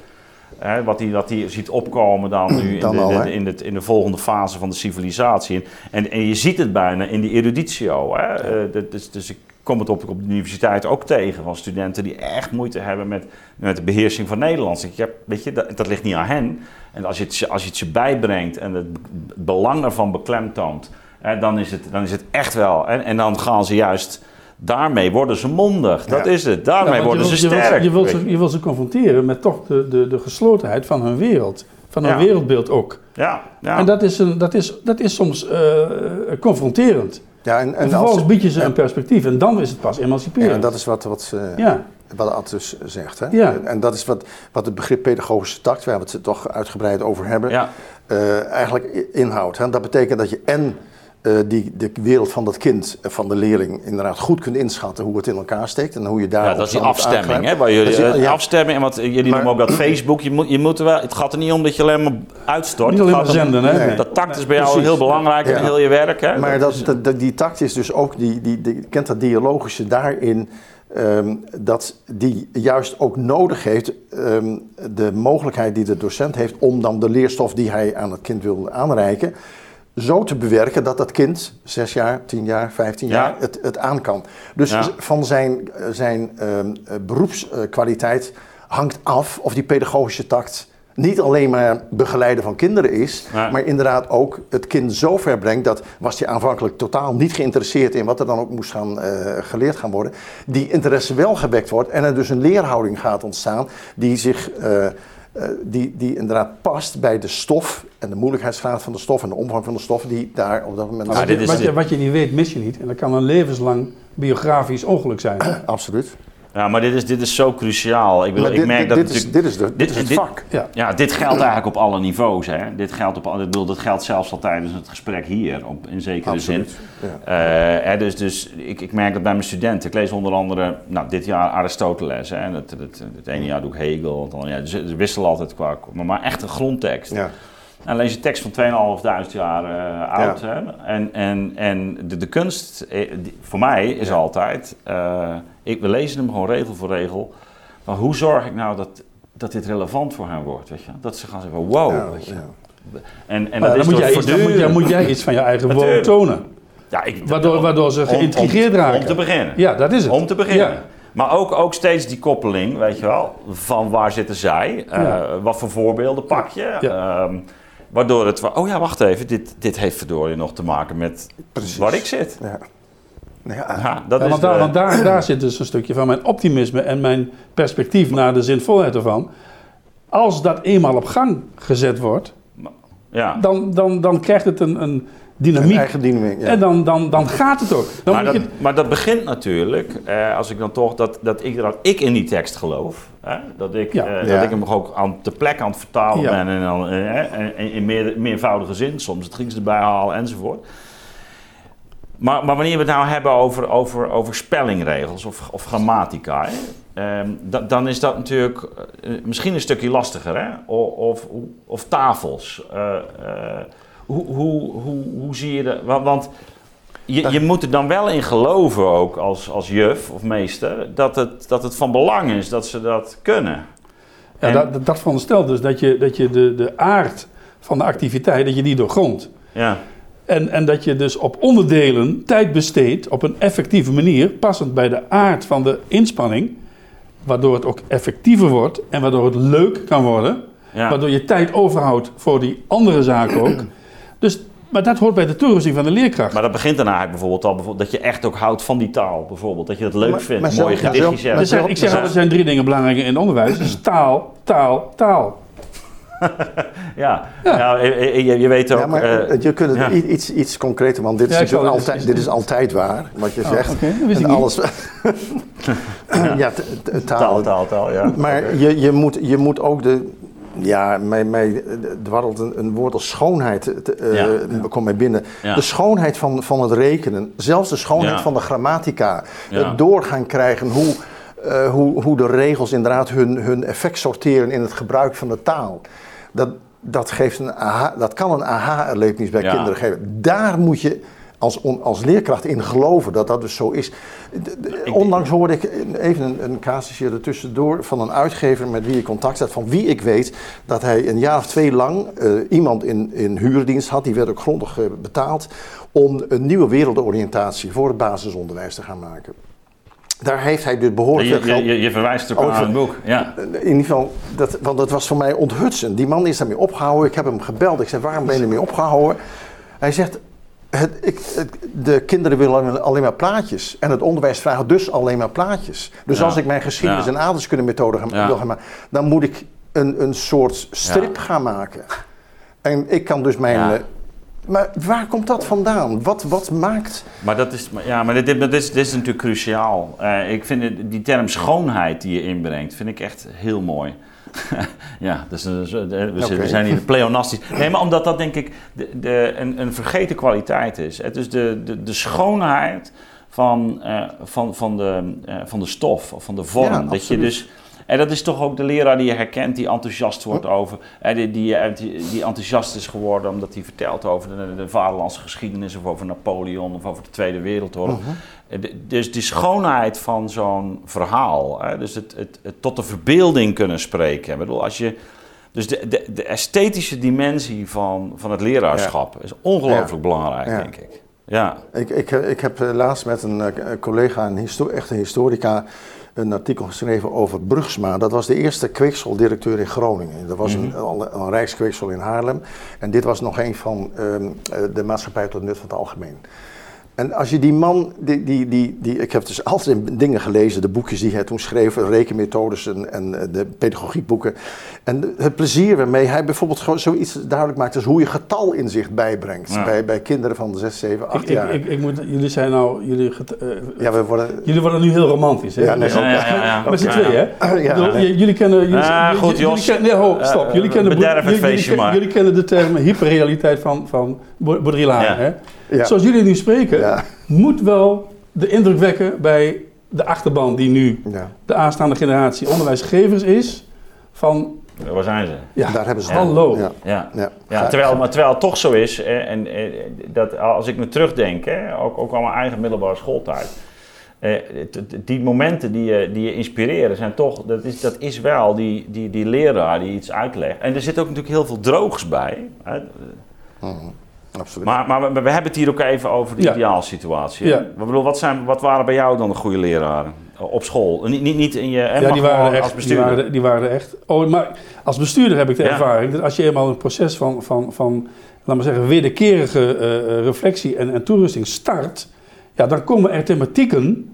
Hè, wat hij wat die ziet opkomen dan nu dan in, de, al, de, in, de, in de volgende fase van de civilisatie. En, en je ziet het bijna in die eruditio. Hè? Uh, dus, dus ik kom het op, op de universiteit ook tegen van studenten die echt moeite hebben met, met de beheersing van Nederlands. Ik heb, weet je, dat, dat, ligt niet aan hen. En als je het, als je het ze bijbrengt en het belang ervan beklemtoont, hè, dan, is het, dan is het echt wel. En, en dan gaan ze juist. Daarmee worden ze mondig. Dat is het. Daarmee ja, worden ze sterk. Je wilt, ze, je wilt ze confronteren met toch de, de, de geslotenheid van hun wereld. Van hun wereldbeeld ook. Ja, ja. En dat is, een, dat is, dat is soms uh, confronterend. Ja, en, en, en vervolgens bied je ze een perspectief en dan is het pas emanciperend. Ja, en dat is wat, wat, uh, ja. wat zegt. Hè? Ja. En dat is wat, wat het begrip pedagogische tact, waar we het toch uitgebreid over hebben, ja. uh, eigenlijk inhoudt. Hè? Dat betekent dat je en die, de wereld van dat kind, van de leerling, inderdaad goed kunt inschatten hoe het in elkaar steekt en hoe je daar. Ja, dat is die afstemming, hè? Waar jullie, is, ja. afstemming, want jullie maar, noemen ook dat Facebook. Je moet, je moet wel, het gaat er niet om dat je alleen maar uitstort. Niet alleen maar zenden, hè? Nee. Dat tact is bij jou Precies. heel belangrijk in heel je werk, hè? Maar dat, dat, dat, die tact is dus ook, die, die, die, kent dat dialogische daarin. Um, dat die juist ook nodig heeft, um, de mogelijkheid die de docent heeft om dan de leerstof die hij aan het kind wil aanreiken, zo te bewerken dat dat kind, zes jaar, tien jaar, vijftien jaar, het, het aan kan. Dus ja. van zijn, zijn uh, beroepskwaliteit hangt af of die pedagogische tact niet alleen maar begeleiden van kinderen is, Ja. maar inderdaad ook het kind zo ver brengt. Dat was hij aanvankelijk totaal niet geïnteresseerd in wat er dan ook moest gaan, eh, geleerd gaan worden. Die interesse wel gewekt wordt en er dus een leerhouding gaat ontstaan die zich. eh, eh, die, die inderdaad past bij de stof en de moeilijkheidsgraad van de stof en de omvang van de stof die daar op dat moment Maar wat, dit je, is wat, je, wat je niet weet, mis je niet. En dat kan een levenslang biografisch ongeluk zijn. [CLEARS THROAT] Absoluut. Ja, maar dit is, dit is zo cruciaal. Ik, bedoel, Maar ik dit, merk dit, dat dit, is, dit is, de, dit dit- is het dit- vak. Ja. Ja, dit geldt eigenlijk op alle niveaus. Hè. Dit geldt op ik bedoel, dat geldt zelfs al tijdens het gesprek hier, op, in zekere Absoluut. zin. Ja. Eh, hè, dus dus ik, ik merk dat bij mijn studenten. Ik lees onder andere, nou, dit jaar Aristoteles. Hè, en het, het, het ene jaar doe ik Hegel. Het andere jaar, ze, ze wisselen altijd qua, maar, maar echt een grondtekst. Ja. En lees je tekst van 2.500 jaar eh, oud. Hè? En, en, en de, de kunst, eh, die- voor mij, is Ja. altijd... eh, ik, we lezen hem gewoon regel voor regel. Maar hoe zorg ik nou dat, dat dit relevant voor hen wordt? Weet je? Dat ze gaan zeggen, wow. Ja, weet je? ja. En, en dat dan, is moet jij iets, dan, moet, voortdurend- dan moet jij iets van je eigen woord Natuurlijk. tonen. Ja, ik, Waardoor, waardoor ze geïntrigeerd om, raken. Om te beginnen. Ja, dat is het. Om te beginnen. Ja. Maar ook, ook steeds die koppeling, weet je wel, van waar zitten zij? Eh. Wat voor voorbeelden pak je? Ja. Waardoor het, wa- oh ja, wacht even, dit, dit heeft verdorie nog te maken met Precies. waar ik zit. Ja. Nou ja, Ja, dat Ja, is want daar, de- want daar, daar zit dus een stukje van mijn optimisme en mijn perspectief naar de zinvolheid ervan. Als dat eenmaal op gang gezet wordt, ja. dan, dan, dan krijgt het een, een een dynamiek. eigen dynamiek. Ja. En dan, dan, dan gaat het ook. Dan Maar moet dat, je, maar dat begint natuurlijk, eh, als ik dan toch, dat, dat, ik, dat ik in die tekst geloof. Hè? Dat, ik, Ja. eh, Ja. dat ik hem ook aan de plek aan het vertalen Ja. ben. En dan, eh, in, in meer, meervoudige zin, soms het Grieks erbij halen enzovoort. Maar, maar wanneer we het nou hebben over, over, over spellingregels of, of grammatica, hè, ehm, da- dan is dat natuurlijk eh, misschien een stukje lastiger. Hè? Of, of, of tafels. Eh, eh, hoe, hoe, hoe, hoe zie je dat? Want, want je, je moet er dan wel in geloven ook als, als juf of meester dat het, dat het van belang is dat ze dat kunnen. ja, en- dat, dat veronderstelt dus dat je, dat je de, de aard van de activiteit, dat je die doorgrondt. Ja, En, en dat je dus op onderdelen tijd besteedt op een effectieve manier, passend bij de aard van de inspanning, waardoor het ook effectiever wordt en waardoor het leuk kan worden, ja. waardoor je tijd overhoudt voor die andere zaken ook. [CLEARS THROAT] Dus, maar dat hoort bij de toerusting van de leerkracht. Maar dat begint dan eigenlijk bijvoorbeeld al bijvoorbeeld, dat je echt ook houdt van die taal. Bijvoorbeeld, dat je het leuk Maar- vindt, maar mooie zelf- gedichtjes zelf- hebt. Dus zeg, ik zeg Ja. altijd, er zijn drie dingen belangrijk in onderwijs. Dus [LAUGHS] taal, taal, taal. [LAUGHS] Ja, ja. je, je- je weet ook... Ja, maar eh, je kunt het ja. iets, iets concreter, want dit, Ja, is, natuurlijk altijd, dit is altijd waar, wat je Oh, zegt. wist en alles. [LAUGHS] ja, t- t- taal. taal, taal, taal, ja. Maar je, je, moet, je moet ook de. Ja, mij, mij dwarrelt een, een woord als schoonheid. te- eh, komt mij binnen. Ja. De schoonheid van, van het rekenen. Zelfs de schoonheid Ja. van de grammatica. Het doorgaan krijgen hoe, eh, hoe, hoe de regels inderdaad hun, hun effect sorteren in het gebruik van de taal. Dat, dat, geeft een aha, dat kan een aha-erlevenis bij kinderen geven. Daar moet je als, on- als leerkracht in geloven dat dat dus zo is. Ik- Onlangs hoorde ik even een, een casusje er tussendoor van een uitgever met wie ik contact had. Van wie ik weet dat hij een jaar of twee lang eh, iemand in, in huurdienst had. Die werd ook grondig eh, betaald. Om een nieuwe wereldoriëntatie voor het basisonderwijs te gaan maken. Daar heeft hij dus behoorlijk Je, je, je, je verwijst ook Oh, aan het boek. Ja. in ieder geval, dat, want dat was voor mij onthutsend. Die man is daarmee opgehouden. Ik heb hem gebeld. Ik zei, waarom ben je ermee opgehouden? Hij zegt, het, ik, het- de kinderen willen alleen- maar plaatjes. En het onderwijs vraagt dus alleen maar plaatjes. Dus Ja. als ik mijn geschiedenis- Ja. en aardrijkskunde-methode Ja. wil gaan maken... dan moet ik een, een soort strip gaan maken. En ik kan dus mijn... Eh, maar waar komt dat vandaan? Wat, wat maakt... Maar dat is, ja, maar dit, dit, is, dit is natuurlijk cruciaal. Eh, ik vind het- die term schoonheid die je inbrengt, vind ik echt heel mooi. [LAUGHS] ja, dus, eh, de- we, zijn- hier [LAUGHS] pleonastisch. Nee, maar omdat dat denk ik de, de, een, een vergeten kwaliteit is. Het is de, de, de schoonheid van, eh, van, van, de, eh, van de stof, of van de vorm. Ja, dat je dus... En dat is toch ook de leraar die je herkent, die enthousiast wordt over. eh, die, die, die, enthousiast is geworden omdat hij vertelt over de, de vaderlandse geschiedenis, of over Napoleon, of over de Tweede Wereldoorlog. Eh, de- Dus die schoonheid van zo'n verhaal, hè, dus het, het, het tot de verbeelding kunnen spreken. Ik bedoel, als je, dus de, de, de esthetische dimensie van, van het leraarschap is ongelooflijk belangrijk, Ja. denk ik. Ja. Ik, ik, ik heb eh, laatst met een eh, collega, een histo echte historica, een artikel geschreven over Brugsma. Dat was de eerste kweekseldirecteur in Groningen. Dat was een, een, een rijkskweeksel in Haarlem. En dit was nog een van ehm, eh, de maatschappij tot nut van het algemeen. En als je die man, die, die, die, die, ik heb dus altijd dingen gelezen, de boekjes die hij toen schreef, rekenmethodes en, en de pedagogiekboeken. En het plezier waarmee hij bijvoorbeeld gewoon zoiets duidelijk maakt als hoe je getalinzicht bijbrengt Ja. bij, bij kinderen van 6, 7, 8 Ik, jaar. ik, ik, ik moet, jullie zijn nou, jullie, get- eh, ja, we worden... jullie worden nu heel romantisch. Hè? Ja, nee, Ja, ja, ja, ja. Met z'n tweeën, hè? Bedoel, nee. Jullie kennen... Jullie, Ah, jullie- goed, jullie Jos. kennen- nee, ho, stop. Eh, Jullie kennen, jullie- kennen de term hyperrealiteit van, van Baudrillard. Ja. Hè? Ja. Zoals jullie nu spreken, Ja. moet wel de indruk wekken bij de achterban die nu Ja. de aanstaande generatie onderwijsgevers is. Van, Waar zijn ze? ja, Daar hebben ze hallo. Ja. Ja. Ja. Ja, Ga- terwijl, maar terwijl het toch zo is, hè, en, eh, dat als ik me terugdenk, hè, ook, ook aan mijn eigen middelbare schooltijd. eh, die momenten die je, die je inspireren zijn toch, dat is, dat is wel die, die, die leraar die iets uitlegt. En er zit ook natuurlijk heel veel droogs bij. Hè. Mhm. Absoluut. Maar, maar we, we hebben het hier ook even over de ideaalsituatie. Ja. Ik bedoel, wat, zijn, wat waren bij jou dan de goede leraren op school? Niet, niet, niet in je, hè, Ja, die waren, als echt, die, bestuurder. waren, er- die waren echt. Oh, maar als bestuurder heb ik de Ja. ervaring dat als je eenmaal een proces van, van, van laat maar zeggen, wederkerige eh, reflectie en, en toerusting start, ja, dan komen er thematieken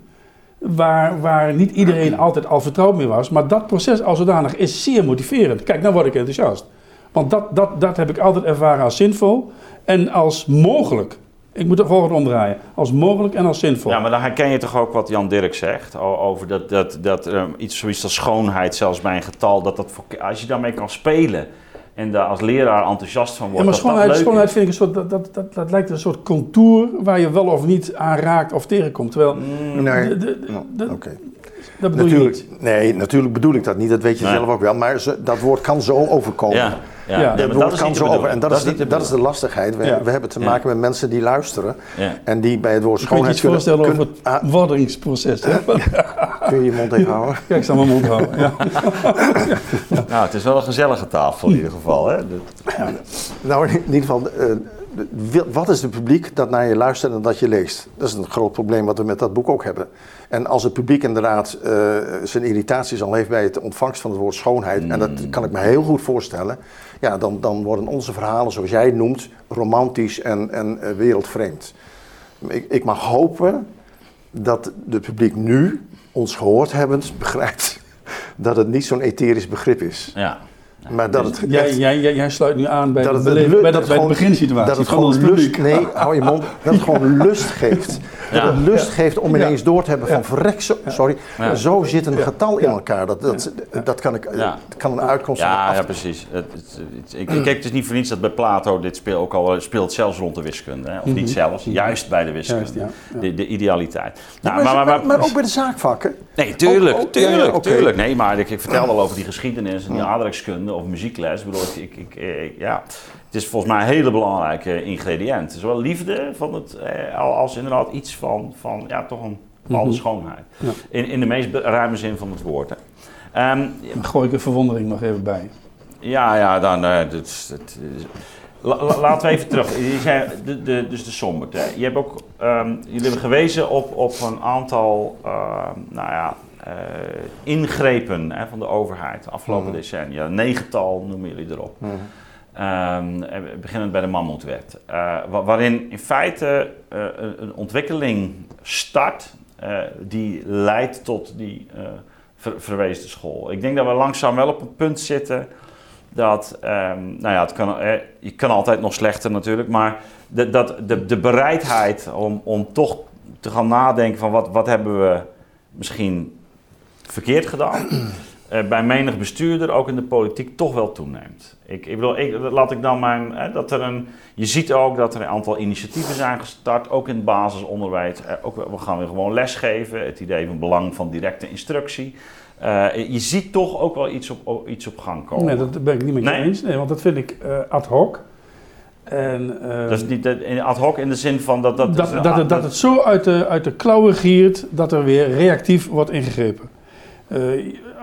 waar, waar niet iedereen altijd al vertrouwd mee was. Maar dat proces als zodanig is zeer motiverend. Kijk, nou word ik enthousiast. Want dat, dat, dat heb ik altijd ervaren als zinvol en als mogelijk. Ik moet de volgende omdraaien. Als mogelijk en als zinvol. Ja, maar dan herken je toch ook wat Jan Dirk zegt over dat, dat, dat iets zoiets als schoonheid, zelfs bij een getal, dat dat voor, als je daarmee kan spelen en daar als leraar enthousiast van Ja, wordt, maar dat schoonheid, dat schoonheid vind ik een soort, dat, dat, dat, dat lijkt een soort contour waar je wel of niet aan raakt of tegenkomt. Terwijl, Mm, Nee. de- de- de- Oké. dat bedoel je Natuurlijk, niet. nee, natuurlijk bedoel ik dat niet. Dat weet je Nee. zelf ook wel. Maar ze- dat woord kan zo overkomen. ja, ja. Ja. Nee, dat kan zo over. En dat, is, de, dat is de lastigheid. We, Ja. we hebben te Ja. maken met mensen die luisteren. Ja. En die bij het woord Ik kan je schoonheid iets voorstellen over kunnen- het Ah, worderingsproces. hè? [LAUGHS] kun je je mond even houden? Ja, ik zal mijn mond houden. Ja. [LAUGHS] Nou, het is wel een gezellige tafel in ieder geval. Hè? Nou, in ieder geval, eh, wat is het publiek dat naar je luistert en dat je leest? Dat is een groot probleem wat we met dat boek ook hebben. En als het publiek inderdaad eh, zijn irritaties al heeft bij het ontvangst van het woord schoonheid, en dat kan ik me heel goed voorstellen, ja, dan, dan worden onze verhalen, zoals jij het noemt, romantisch en, en eh, wereldvreemd. Ik, ik mag hopen dat het publiek nu, ons gehoord hebbend, [LAUGHS] begrijpt dat het niet zo'n etherisch begrip is. ja. Maar dat het Jij, echt- jij, jij, jij sluit nu aan bij, dat de, het, beleven- bij, dat bij de beginsituatie Dat het gewoon lust, publiek. nee, [LAUGHS] hou je mond. Dat het gewoon lust geeft. Ja. Dat het lust geeft om ineens door te hebben van verrek, zo, sorry, zo zit een getal in elkaar. Dat, dat, dat kan, ik, dat kan een uitkomst zijn. Ja, ja, precies. Het, het- het- ik, kijk dus niet voor niets dat bij Plato dit speel ook al speelt zelfs rond de wiskunde. Hè? Of niet zelfs, juist bij de wiskunde. Juist. De, de idealiteit. Nou, maar, maar, maar, maar- maar ook bij de zaakvakken. nee, tuurlijk, tuurlijk, tuurlijk. Nee, maar ik, vertel wel over die geschiedenis en die aardrijkskunde of muziekles. Ik bedoel, ik, ik, ik, ik- ja, het is volgens mij een hele belangrijke ingrediënt. Zowel liefde van het, eh, als inderdaad iets van, van ja, toch een bepaalde Mhm. schoonheid. Ja. In, in de meest ruime zin van het woord. Hè. Ehm, gooi ik een verwondering nog even bij. Ja, ja, dan. eh, dit is- dit is- La- la- laten we even terug. Je zei, de, de, dus de sombert. Hè. Je hebt ook, ehm, jullie hebben gewezen op, op een aantal ehm, nou ja, eh, ingrepen hè, van de overheid de afgelopen Mhm. decennia. Negental noemen jullie erop. Eh, beginnend bij de Mammoetwet. Wa- waarin in feite een, een ontwikkeling start die leidt tot die ver- verweesde school. Ik denk dat we langzaam wel op een punt zitten dat, ehm, nou ja, het kan, eh, je kan altijd nog slechter natuurlijk, maar de, dat, de, de bereidheid om, om toch te gaan nadenken van wat, wat hebben we misschien verkeerd gedaan, [CLEARS THROAT] eh, bij menig bestuurder, ook in de politiek, toch wel toeneemt. Ik, ik bedoel, ik, laat ik dan mijn, eh, dat er een, je ziet ook dat er een aantal initiatieven zijn gestart, ook in het basisonderwijs. Eh, ook, we gaan weer gewoon lesgeven, het idee van belang van directe instructie. Eh, je ziet toch ook wel iets op, iets op gang komen. Nee, dat ben ik niet met je Nee? eens. Nee, want dat vind ik ad hoc. En, Dat is niet ad hoc in de zin van dat... Dat, dat, dat, het, dat het zo uit de, uit de klauwen giert dat er weer reactief wordt ingegrepen. Eh,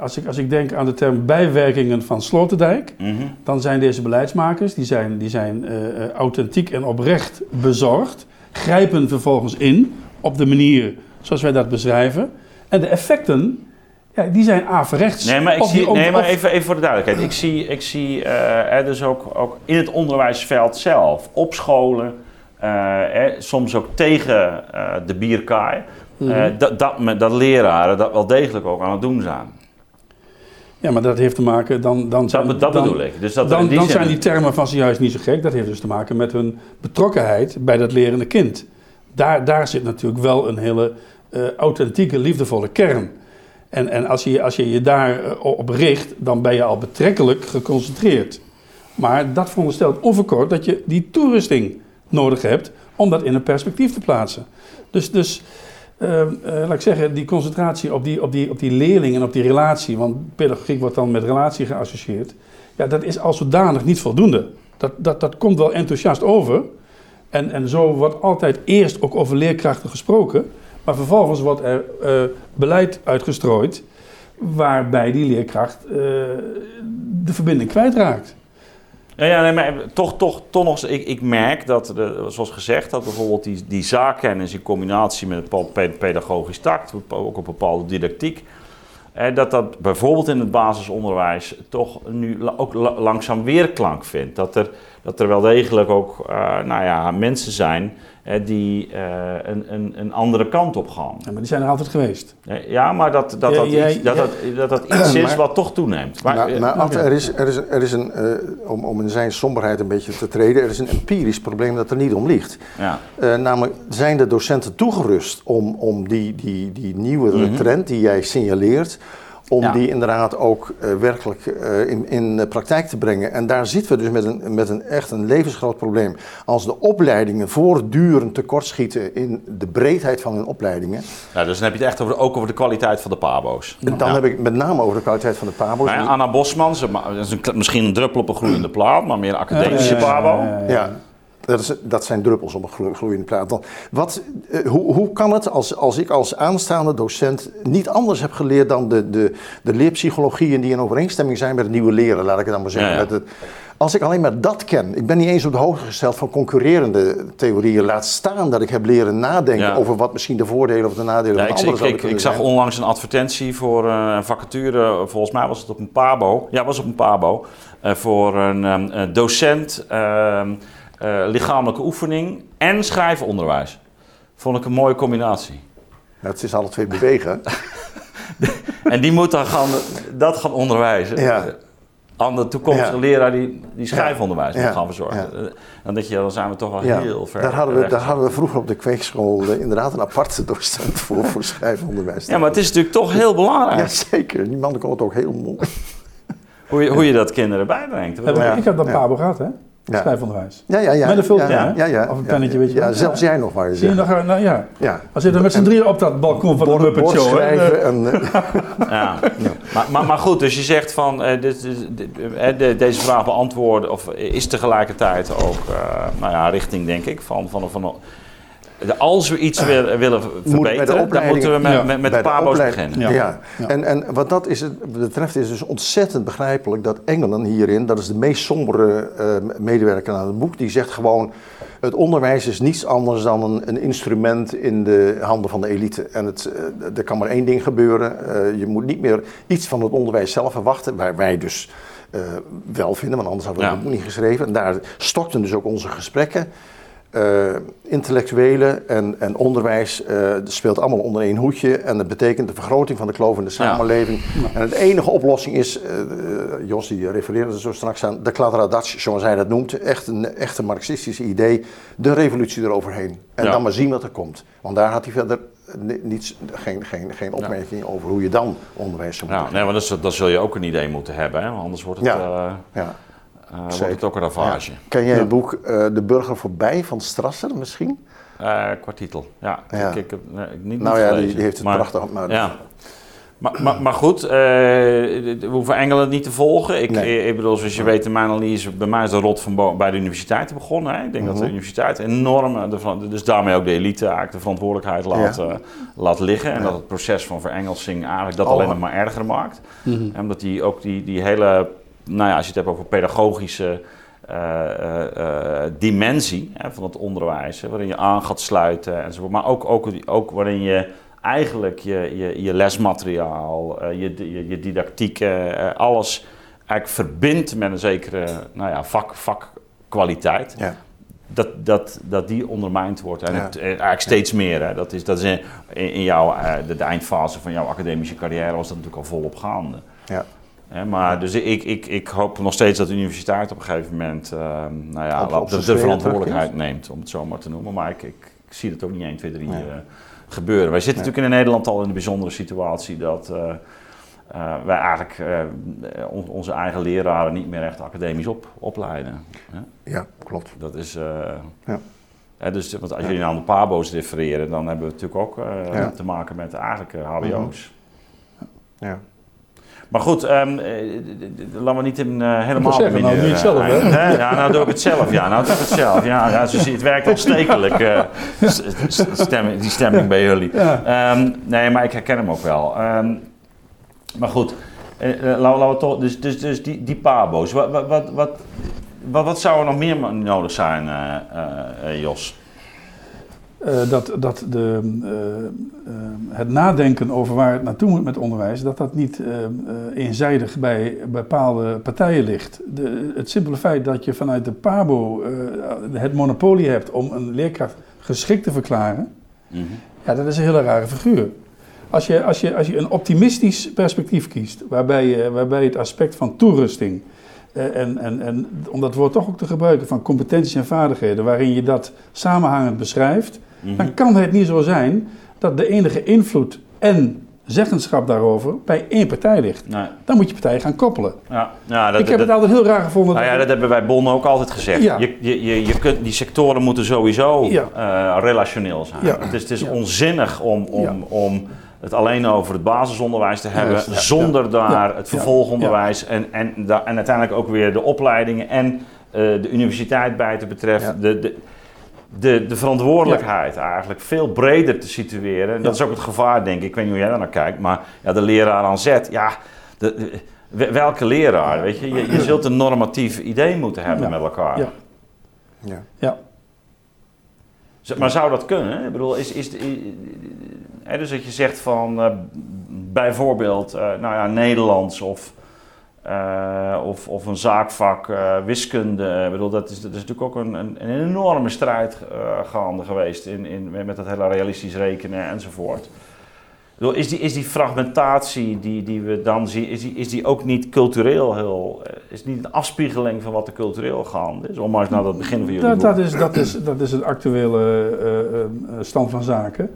als, ik, als ik denk aan de term bijwerkingen van Sloterdijk, Mhm. dan zijn deze beleidsmakers, die zijn, die zijn eh, eh, authentiek en oprecht bezorgd. grijpen vervolgens in op de manier zoals wij dat beschrijven. En de effecten, ja, die zijn averechts. Nee, maar, ik die- zie, nee, maar even, even voor de duidelijkheid. Ik zie, ik zie eh, er dus ook, ook in het onderwijsveld zelf, op scholen, soms ook tegen de bierkaai, eh, Mhm. dat, dat, dat leraren dat wel degelijk ook aan het doen zijn. Ja, maar dat heeft te maken, dan, dan, zijn- Dat, dat dan, bedoel ik. Dus dat Dan, die dan zijn die termen van zojuist niet zo gek. Dat heeft dus te maken met hun betrokkenheid bij dat lerende kind. Daar, daar zit natuurlijk wel een hele eh, authentieke, liefdevolle kern. En, en als, je, als je je daar eh, op richt, dan ben je al betrekkelijk geconcentreerd. Maar dat veronderstelt onverkort dat je die toerusting nodig hebt om dat in een perspectief te plaatsen. Dus, dus eh, eh, laat ik zeggen, die concentratie op die, op, die, op die leerling en op die relatie, want pedagogiek wordt dan met relatie geassocieerd, ja, dat is als zodanig niet voldoende. Dat, dat, dat komt wel enthousiast over. En, en zo wordt altijd eerst ook over leerkrachten gesproken, maar vervolgens wordt er eh, beleid uitgestrooid waarbij die leerkracht eh, de verbinding kwijtraakt. Ja, ja nee, maar toch, toch, toch nog, ik, ik merk dat, de, zoals gezegd, dat bijvoorbeeld die, die zaakkennis in combinatie met een pedagogisch tact, ook een bepaalde didactiek, dat dat bijvoorbeeld in het basisonderwijs toch nu ook la- langzaam weerklank vindt. Dat er, dat er wel degelijk ook eh, nou ja, mensen zijn die eh, een, een, een andere kant op gaan. Ja, maar die zijn er altijd geweest. Eh, Ja, maar dat dat, dat, jij- iets, dat, dat, dat, dat iets is Maar- wat toch toeneemt. Maar, eh, oké. er is, er is, er is een, eh, om, om in zijn somberheid een beetje te treden, er is een empirisch probleem dat er niet om ligt. ja. Eh, namelijk, zijn de docenten toegerust om, om die, die, die nieuwe Mhm. trend die jij signaleert, om Ja. die inderdaad ook eh, werkelijk eh, in, in de praktijk te brengen? En daar zitten we dus met een, met een echt een levensgroot probleem. Als de opleidingen voortdurend tekortschieten in de breedheid van hun opleidingen, Ja, dus dan heb je het echt over, ook over de kwaliteit van de pabo's. dan Ja. heb ik het met name over de kwaliteit van de PABO's. Nou ja, Anna Bosman, ze is een, misschien een druppel op een gloeiende plaat, maar meer een academische Ja, ja, ja, pabo. ja, ja. Ja, dat, is, dat zijn druppels op een glo- gloeiende plaat. Dan, wat, eh, hoe, hoe kan het als, als ik als aanstaande docent niet anders heb geleerd dan de, de, de leerpsychologieën die in overeenstemming zijn met het nieuwe leren, laat ik het dan maar zeggen. Ja, ja. Met het, als ik alleen maar dat ken, ik ben niet eens op de hoogte gesteld van concurrerende theorieën, laat staan dat ik heb leren nadenken Ja. over wat misschien de voordelen of de nadelen van ik, anderen ik, ik, ik zag zijn. onlangs een advertentie voor eh, een vacature, volgens mij was het op een pabo. Ja, was op een pabo. eh, voor een ehm, eh, docent ehm, eh, lichamelijke oefening en schrijfonderwijs. Vond ik een mooie combinatie. Het is alle twee bewegen. [LAUGHS] En die moet dan gaan, dat gaan onderwijzen. Ja. Aan de toekomstige Ja. leraar die, die schrijfonderwijs moet Ja. gaan verzorgen. Ja. Eh, Dan denk je, dan zijn we toch wel Ja, heel ver. daar, hadden we, daar hadden we vroeger op de kweekschool eh, inderdaad een aparte docent voor, voor schrijfonderwijs. Ja, maar het is natuurlijk toch heel belangrijk Ja, zeker. Die man kon het ook heel mooi. hoe, je, hoe je dat kinderen bijbrengt. Ik- Ja, Ik heb dat ja. Pabo gehad, hè? Ja. Schrijfonderwijs. Ja, ja, ja. Met een filter, ja, ja, ja, Of een ja, pennetje, weet je Ja, wel. zelfs jij nog, maar je Zie je nog, nou ja. Ja. We zitten met z'n drieën op dat balkon van de Muppet Show. schrijven en... eh, [LAUGHS] Ja. Maar, maar, maar goed, dus je zegt van eh, dit, dit- dit- eh, de- deze vraag beantwoorden, of is tegelijkertijd ook, eh, nou ja, richting denk ik, van, van, van, als we iets willen, willen verbeteren, dan moeten we met, Ja. met, met de pabo's beginnen. Ja. Ja. Ja. En, en wat dat is, het betreft is dus ontzettend begrijpelijk dat Engelen hierin, dat is de meest sombere eh, medewerker aan het boek, die zegt gewoon, het onderwijs is niets anders dan een, een instrument in de handen van de elite. En het, eh, er kan maar één ding gebeuren, eh, je moet niet meer iets van het onderwijs zelf verwachten, waar wij dus eh, wel vinden, want anders hadden we Ja. het boek niet geschreven. En daar stokten dus ook onze gesprekken. Intellectuele en, en onderwijs eh, speelt allemaal onder één hoedje. En dat betekent de vergroting van de kloof in de samenleving. En de enige oplossing is, eh, Jos die refereerde er zo straks aan, de kladderadatsch, zoals hij dat noemt. Echt een, echt een marxistische idee. De revolutie eroverheen. En Ja. dan maar zien wat er komt. Want daar had hij verder ni- niets, geen, geen, geen opmerking over hoe je dan onderwijs zou moeten Ja, nee, maar dat, dat zul je ook een idee moeten hebben, hè? anders wordt het, Ja. Eh, wordt het ook een ravage. Ja. Ken jij Ja. het boek eh, De Burger Voorbij van Strasser misschien? Eh, qua titel, ja. Ja. Ik, ik heb nee, ik niet, Nou niet ja, die, gelezen, die heeft het maar- prachtig. Maar Ja. Maar, maar, maar goed, eh, we hoeven Engelen niet te volgen. Ik, Nee. ik bedoel, zoals je weet, in mijn analyse, bij mij is de rot van bij de universiteiten begonnen. Hè. Ik denk dat de Mhm. universiteit enorm, de dus daarmee ook de elite eigenlijk de verantwoordelijkheid laat, Ja. eh, laat liggen. En Ja. dat het proces van verengelsing eigenlijk dat Oh. alleen nog maar erger maakt. Mhm. Omdat die ook die, die hele, nou ja, als je het hebt over pedagogische eh, eh, dimensie hè, van het onderwijs, hè, waarin je aan gaat sluiten enzovoort. Maar ook, ook, ook waarin je eigenlijk je, je, je lesmateriaal, eh, je, je, je didactiek, eh, alles eigenlijk verbindt met een zekere nou ja, vak, vakkwaliteit. Ja. Dat, dat, dat die ondermijnd wordt. En Ja. het, eh, eigenlijk steeds meer. Hè. Dat is, dat is in, in jouw, eh, de, de eindfase van jouw academische carrière was dat natuurlijk al volop gaande. Ja. Maar dus ik, ik, ik hoop nog steeds dat de universiteit op een gegeven moment eh, nou ja, Op- laat- op de, verantwoordelijkheid neemt, om het zo maar te noemen. Maar ik, ik, ik zie dat ook niet 1, 2, 3 Nee. eh, gebeuren. Wij zitten natuurlijk in Nederland al in de bijzondere situatie dat eh, eh, wij eigenlijk on- onze eigen leraren niet meer echt academisch op, opleiden. Hè? ja, klopt. Dat is. Ja. hè, dus, want als Ja. jullie aan de PABO's refereren, dan hebben we natuurlijk ook Ja. te maken met eigenlijk HBO's. Ja. Maar goed, d- laten we niet in, eh, helemaal zeggen, nou mineur, doe je het zelf, eh, hè? Ja, nou doe ik het zelf. Ja, nou doe ik het zelf. Ja, ja het werkt [LAUGHS] aanstekelijk, s- stemming, die stemming bij jullie. Ja. Ehm, nee, maar ik herken hem ook wel. Ehm, maar goed, laten, we- toch, dus, dus, dus die, die pabo's, wat, wat, wat, wat, wat, zou er nog meer nodig zijn, Jos? Eh, dat, dat de, eh, eh, het nadenken over waar het naartoe moet met onderwijs, dat dat niet eenzijdig bij bepaalde partijen ligt. De, het simpele feit dat je vanuit de PABO het monopolie hebt om een leerkracht geschikt te verklaren, Mhm. ja, dat is een hele rare figuur. Als je, als je, als je een optimistisch perspectief kiest, waarbij, je, waarbij het aspect van toerusting, en, en, en om dat woord toch ook te gebruiken van competenties en vaardigheden, waarin je dat samenhangend beschrijft, Mhm. dan kan het niet zo zijn dat de enige invloed en zeggenschap daarover bij één partij ligt. Nee, Dan moet je partijen gaan koppelen. ja, ja, dat, ik heb dat- het altijd heel raar gevonden. Nou ja, dat hebben wij Bonnen ook altijd gezegd. Ja. Je, je, je, je kunt, die sectoren moeten sowieso Ja. eh, relationeel zijn. Ja. Het is, het is onzinnig om, om, om het alleen over het basisonderwijs te hebben, zonder daar het vervolgonderwijs en, en, en uiteindelijk ook weer de opleidingen en eh, de universiteit bij te betreffen. De, de, de, de verantwoordelijkheid eigenlijk veel breder te situeren. En dat Ja. is ook het gevaar, denk ik. Ik weet niet hoe jij daar naar kijkt, maar ja, de leraar aan zet, ja, de, de- wel- welke leraar, weet je? je? Je zult een normatief idee moeten hebben Ja. met elkaar. Ja. Ja. Ja. Z- Maar zou dat kunnen? Ik bedoel, is, is, hè, dus dat je zegt van eh, bijvoorbeeld, eh, nou ja, Nederlands of, eh, of, of een zaakvak eh, wiskunde. Ik bedoel, dat is, dat is natuurlijk ook een, een, een enorme strijd eh, gaande geweest in, in, met dat hele realistisch rekenen enzovoort. Ik bedoel, is, die, is die fragmentatie die, die we dan zien, is die, is die ook niet cultureel heel, is niet een afspiegeling van wat er cultureel gaande is? Eens naar dat begin van jullie Dat, boek. dat, is, dat, is, dat is het actuele stand van zaken.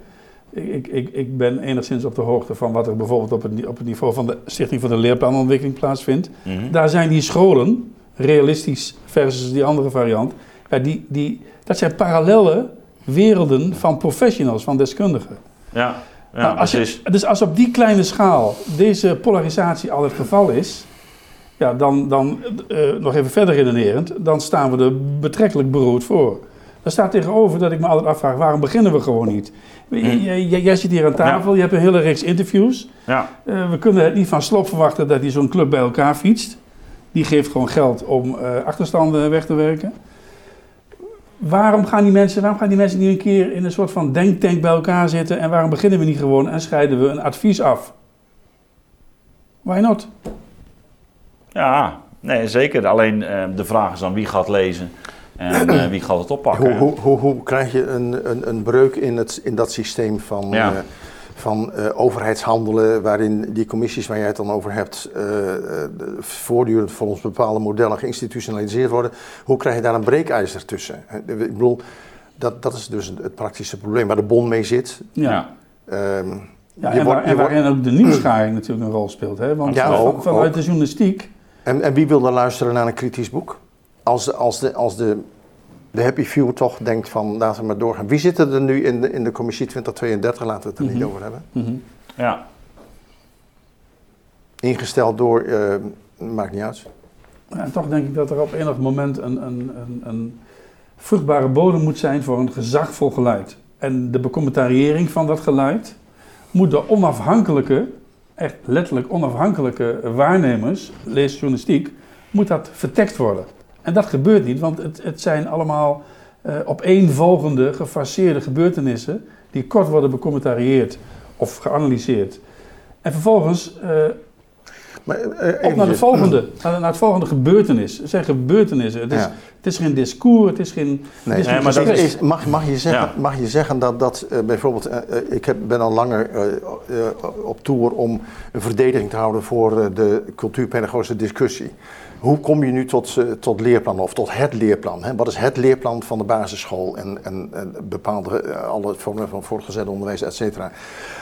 Ik, ik, ik, ben enigszins op de hoogte van wat er bijvoorbeeld op het, op het niveau van de Stichting voor de Leerplanontwikkeling plaatsvindt. Mhm. Daar zijn die scholen, realistisch versus die andere variant, ja, die, die, dat zijn parallele werelden van professionals, van deskundigen. Ja, ja Nou, als je- precies. dus als op die kleine schaal deze polarisatie al het geval is, ja, dan, dan eh, nog even verder redenerend, dan staan we er betrekkelijk beroerd voor. Daar staat tegenover dat ik me altijd afvraag, waarom beginnen we gewoon niet? J- jij zit hier aan tafel, je hebt een hele reeks interviews. Ja, Eh, we kunnen het niet van Slop verwachten dat hij zo'n club bij elkaar fietst. Die geeft gewoon geld om eh, achterstanden weg te werken. Waarom gaan, die mensen, waarom gaan die mensen niet een keer in een soort van denktank bij elkaar zitten en waarom beginnen we niet gewoon en scheiden we een advies af? Why not? ja nee, zeker. Alleen eh, de vraag is dan wie gaat lezen en eh, wie gaat het oppakken. Hoe, hoe, hoe, hoe krijg je een, een, een breuk in, het, in dat systeem van, Ja. eh, van eh, overheidshandelen, waarin die commissies waar jij het dan over hebt, eh, eh, voortdurend volgens bepaalde modellen geïnstitutionaliseerd worden? Hoe krijg je daar een breekijzer tussen? Ik bedoel, dat, dat is dus het praktische probleem waar de bon mee zit. Ja. Ja. Ehm, Ja, en, wordt- waar- en waarin ook de nieuwsgaring natuurlijk een rol speelt. Hè? Want Ja, ook, vanuit ook. de journalistiek En, en wie wil dan luisteren naar een kritisch boek? Als de, als de, als de, de happy few toch denkt van laten we maar doorgaan. Wie zitten er nu in de, in de commissie 2032? Laten we het er niet Mhm. over hebben. Mhm. Ja. Ingesteld door, eh, maakt niet uit. Ja, en toch denk ik dat er op enig moment een, een, een, een vruchtbare bodem moet zijn voor een gezagvol geluid. En de becommentariëring van dat geluid moet door onafhankelijke, echt letterlijk onafhankelijke waarnemers, lees journalistiek, moet dat vertekst worden. En dat gebeurt niet, want het, het zijn allemaal uh, opeenvolgende, gefaseerde gebeurtenissen die kort worden becommentarieerd of geanalyseerd. En vervolgens uh, maar, uh, op naar, de volgende, naar, naar, het volgende gebeurtenis. Het zijn gebeurtenissen. Het is, ja. het is geen discours, het is geen. Nee, is maar dat is, mag, mag, je zeggen, ja. mag je zeggen dat, dat uh, bijvoorbeeld. Uh, ik heb, ben al langer op tour om een verdediging te houden voor de cultuurpedagogische discussie. Hoe kom je nu tot, tot leerplan of tot het leerplan? Hè? Wat is het leerplan van de basisschool en, en, en bepaalde alle vormen van voortgezet onderwijs, et cetera?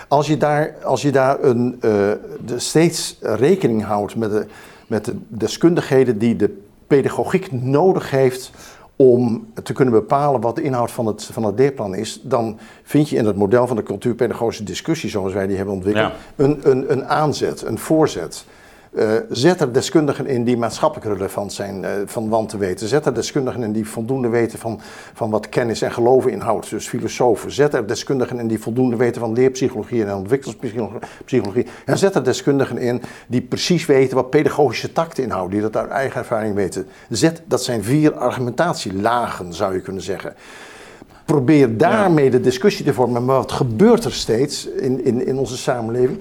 Als je daar, als je daar een, de steeds rekening houdt met de, met de deskundigheden die de pedagogiek nodig heeft om te kunnen bepalen wat de inhoud van het, van het leerplan is, dan vind je in het model van de cultuurpedagogische discussie, zoals wij die hebben ontwikkeld, een, een, een aanzet, een voorzet. Uh, zet er deskundigen in die maatschappelijk relevant zijn uh, van want te weten. Zet er deskundigen in die voldoende weten van, van wat kennis en geloven inhoudt, dus filosofen. Zet er deskundigen in die voldoende weten van leerpsychologie en ontwikkelingspsychologie. En zet er deskundigen in die precies weten wat pedagogische tact inhoudt, die dat uit eigen ervaring weten. Zet, dat zijn vier argumentatielagen, zou je kunnen zeggen probeer daarmee de discussie te vormen. Maar wat gebeurt er steeds in, in, in onze samenleving?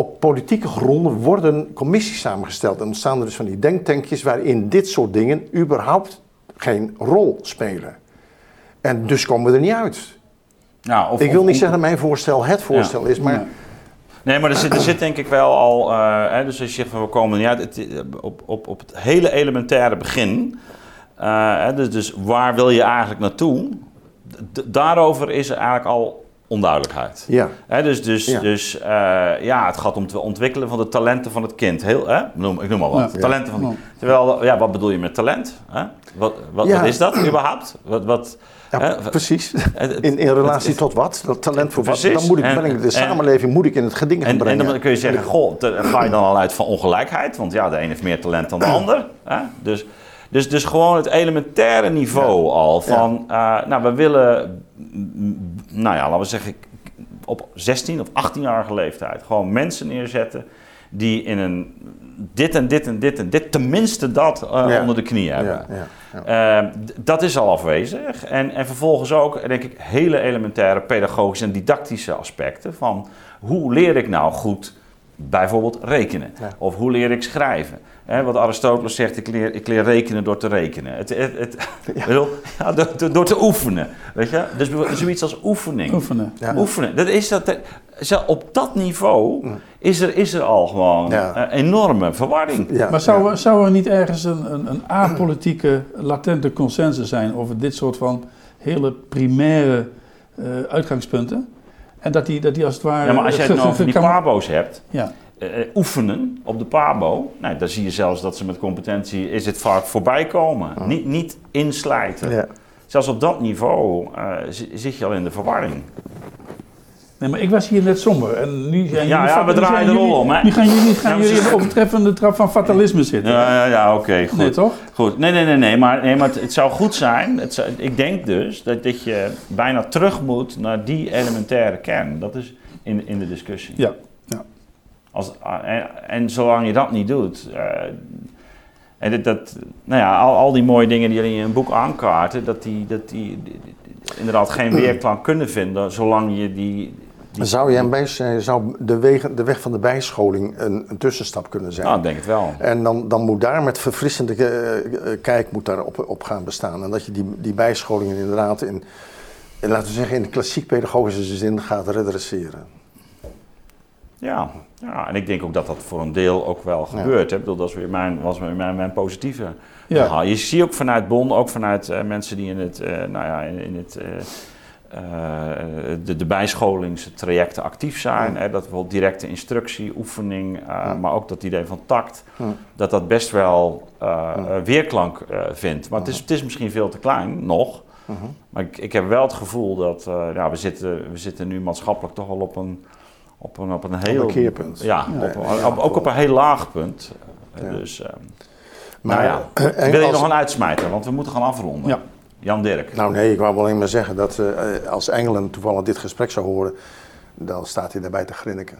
Op politieke gronden worden commissies samengesteld. En ontstaan er dus van die denktankjes waarin dit soort dingen überhaupt geen rol spelen. En dus komen we er niet uit. Nou, of, ik wil niet zeggen dat mijn voorstel het voorstel is, maar... Nee, maar er zit, er zit denk ik wel al, uh, hè, dus als je zegt van we komen niet uit, op, op, op het hele elementaire begin, uh, dus, dus waar wil je eigenlijk naartoe, daarover is er eigenlijk al onduidelijkheid. Ja. dus dus, dus uh, ja, het gaat om het ontwikkelen van de talenten van het kind. Heel, hè? Ik, noem, ik noem maar wat. talenten van, terwijl, ja, wat bedoel je met talent? Hè? Wat, wat, wat, is dat überhaupt? Wat, wat, hè? Precies. In, in relatie tot wat? Dat talent voor precies. wat? Dan moet ik, ben ik de samenleving moet ik in het geding gaan brengen. En dan kun je zeggen, goh, ga je dan al uit van ongelijkheid? Want ja, de een heeft meer talent dan de [CLEARS THROAT] ander. Hè? Dus... Dus, dus gewoon het elementaire niveau al van, uh, nou we willen, nou ja, laten we zeggen, op 16 of 18-jarige leeftijd gewoon mensen neerzetten die in een dit en dit en dit en dit, tenminste dat uh, onder de knie hebben. Ja, uh, dat is al afwezig. En, en vervolgens ook, denk ik, hele elementaire pedagogische en didactische aspecten van hoe leer ik nou goed bijvoorbeeld rekenen? Of hoe leer ik schrijven? wat Aristoteles zegt, ik leer, ik leer rekenen door te rekenen. Het, het, het [LAUGHS] ja. ja door, door, te oefenen. Weet je? Dus zoiets als oefening. Oefenen. Ja. Oefenen. Dat is dat, op dat niveau is er, is er al gewoon een enorme verwarring. Maar zou, zou er niet ergens een, een, een apolitieke, latente consensus zijn over dit soort van hele primaire uh, uitgangspunten? En dat die, dat die als het ware. Ja, maar als je het [LAUGHS] nou over die pabo's hebt. Ja. Uh, oefenen op de PABO, nou, dan zie je zelfs dat ze met competentie is het vaak voorbij komen. Niet, niet inslijten. Ja. Zelfs op dat niveau uh, zit je al in de verwarring. Nee, maar ik was hier net somber. En nu zijn ja, ja, we draaien de rol om. Hè? Nu gaan jullie, gaan jullie in de overtreffende trap van fatalisme zitten. Ja, ja, ja oké. goed. Nee, toch? Goed. Nee, nee, nee, nee. Maar, nee, maar het, het zou goed zijn. Het zou, ik denk dus dat, dat je bijna terug moet naar die elementaire kern. Dat is in, in de discussie. Ja. ja. Als, en, en zolang je dat niet doet. Uh, en dat, dat, nou ja, al, al die mooie dingen die je in een boek aankaarten, dat die, dat die, die inderdaad geen weerklank kunnen vinden, zolang je die, zou, je bij, zou de, weg, de weg van de bijscholing een, een tussenstap kunnen zijn? Nou, ik denk het wel. En dan, dan moet daar met verfrissende uh, kijk moet daar op, op gaan bestaan. En dat je die, die bijscholingen inderdaad in, in, laten we zeggen, in de klassiek pedagogische zin gaat redresseren. Ja, ja, en ik denk ook dat dat voor een deel ook wel gebeurt. Hè? Ik bedoel, dat was weer mijn, was mijn, mijn positieve ja. Je ziet ook vanuit Bon, ook vanuit uh, mensen die in het, uh, nou ja, in, in het uh, de, de bijscholingstrajecten actief zijn. Hè, dat bijvoorbeeld directe instructie, oefening, uh, maar ook dat idee van tact, dat dat best wel uh, weerklank vindt. Maar het is, het is misschien veel te klein nog. Maar ik, ik heb wel het gevoel dat ja, we, zitten, we zitten nu maatschappelijk toch wel op een, op een, op een heel... Op keerpunt. Ja, op, ook op een heel laag punt. Dus, maar, nou ja, wil je nog een uitsmijter? Want we moeten gaan afronden. Ja. Jan Dirk. Nou nee, ik wou alleen maar zeggen dat uh, als Engelen toevallig dit gesprek zou horen, dan staat hij daarbij te grinniken.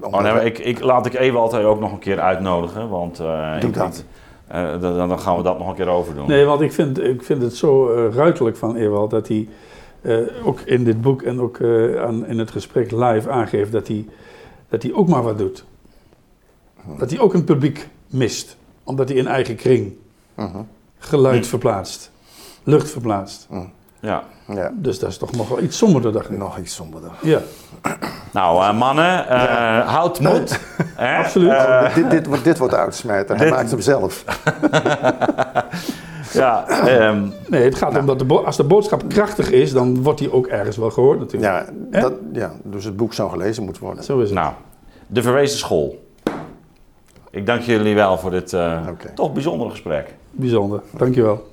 Oh, nee, ik, ik, laat ik even altijd ook nog een keer uitnodigen, want uh, Doe ik dat. Eh, dan, dan gaan we dat nog een keer overdoen. Nee, want ik vind, ik vind het zo eh, ruiterlijk van Ewald dat hij eh, ook in dit boek en ook eh, aan, in het gesprek live aangeeft dat hij, dat hij ook maar wat doet. Dat hij ook een publiek mist, omdat hij een eigen kring Mhm. geluid verplaatst, lucht verplaatst. Ja. Ja, Dus dat is toch nog wel iets somberder, dacht ik. nog iets somberder. Ja, [CLEARS THROAT] Nou, eh, mannen, eh, houd moed. [LAUGHS] Hè? Absoluut. Eh, dit, dit, wordt- dit wordt uitsmijter. Hij maakt hem zelf. [LAUGHS] ja, ehm, nee, het gaat om dat de als de boodschap krachtig is, dan wordt die ook ergens wel gehoord natuurlijk. Ja, dat, ja, dus het boek zou gelezen moeten worden. Zo is het. nou, de verwezen school. Ik dank jullie wel voor dit eh, toch bijzondere gesprek. Bijzonder. Dankjewel.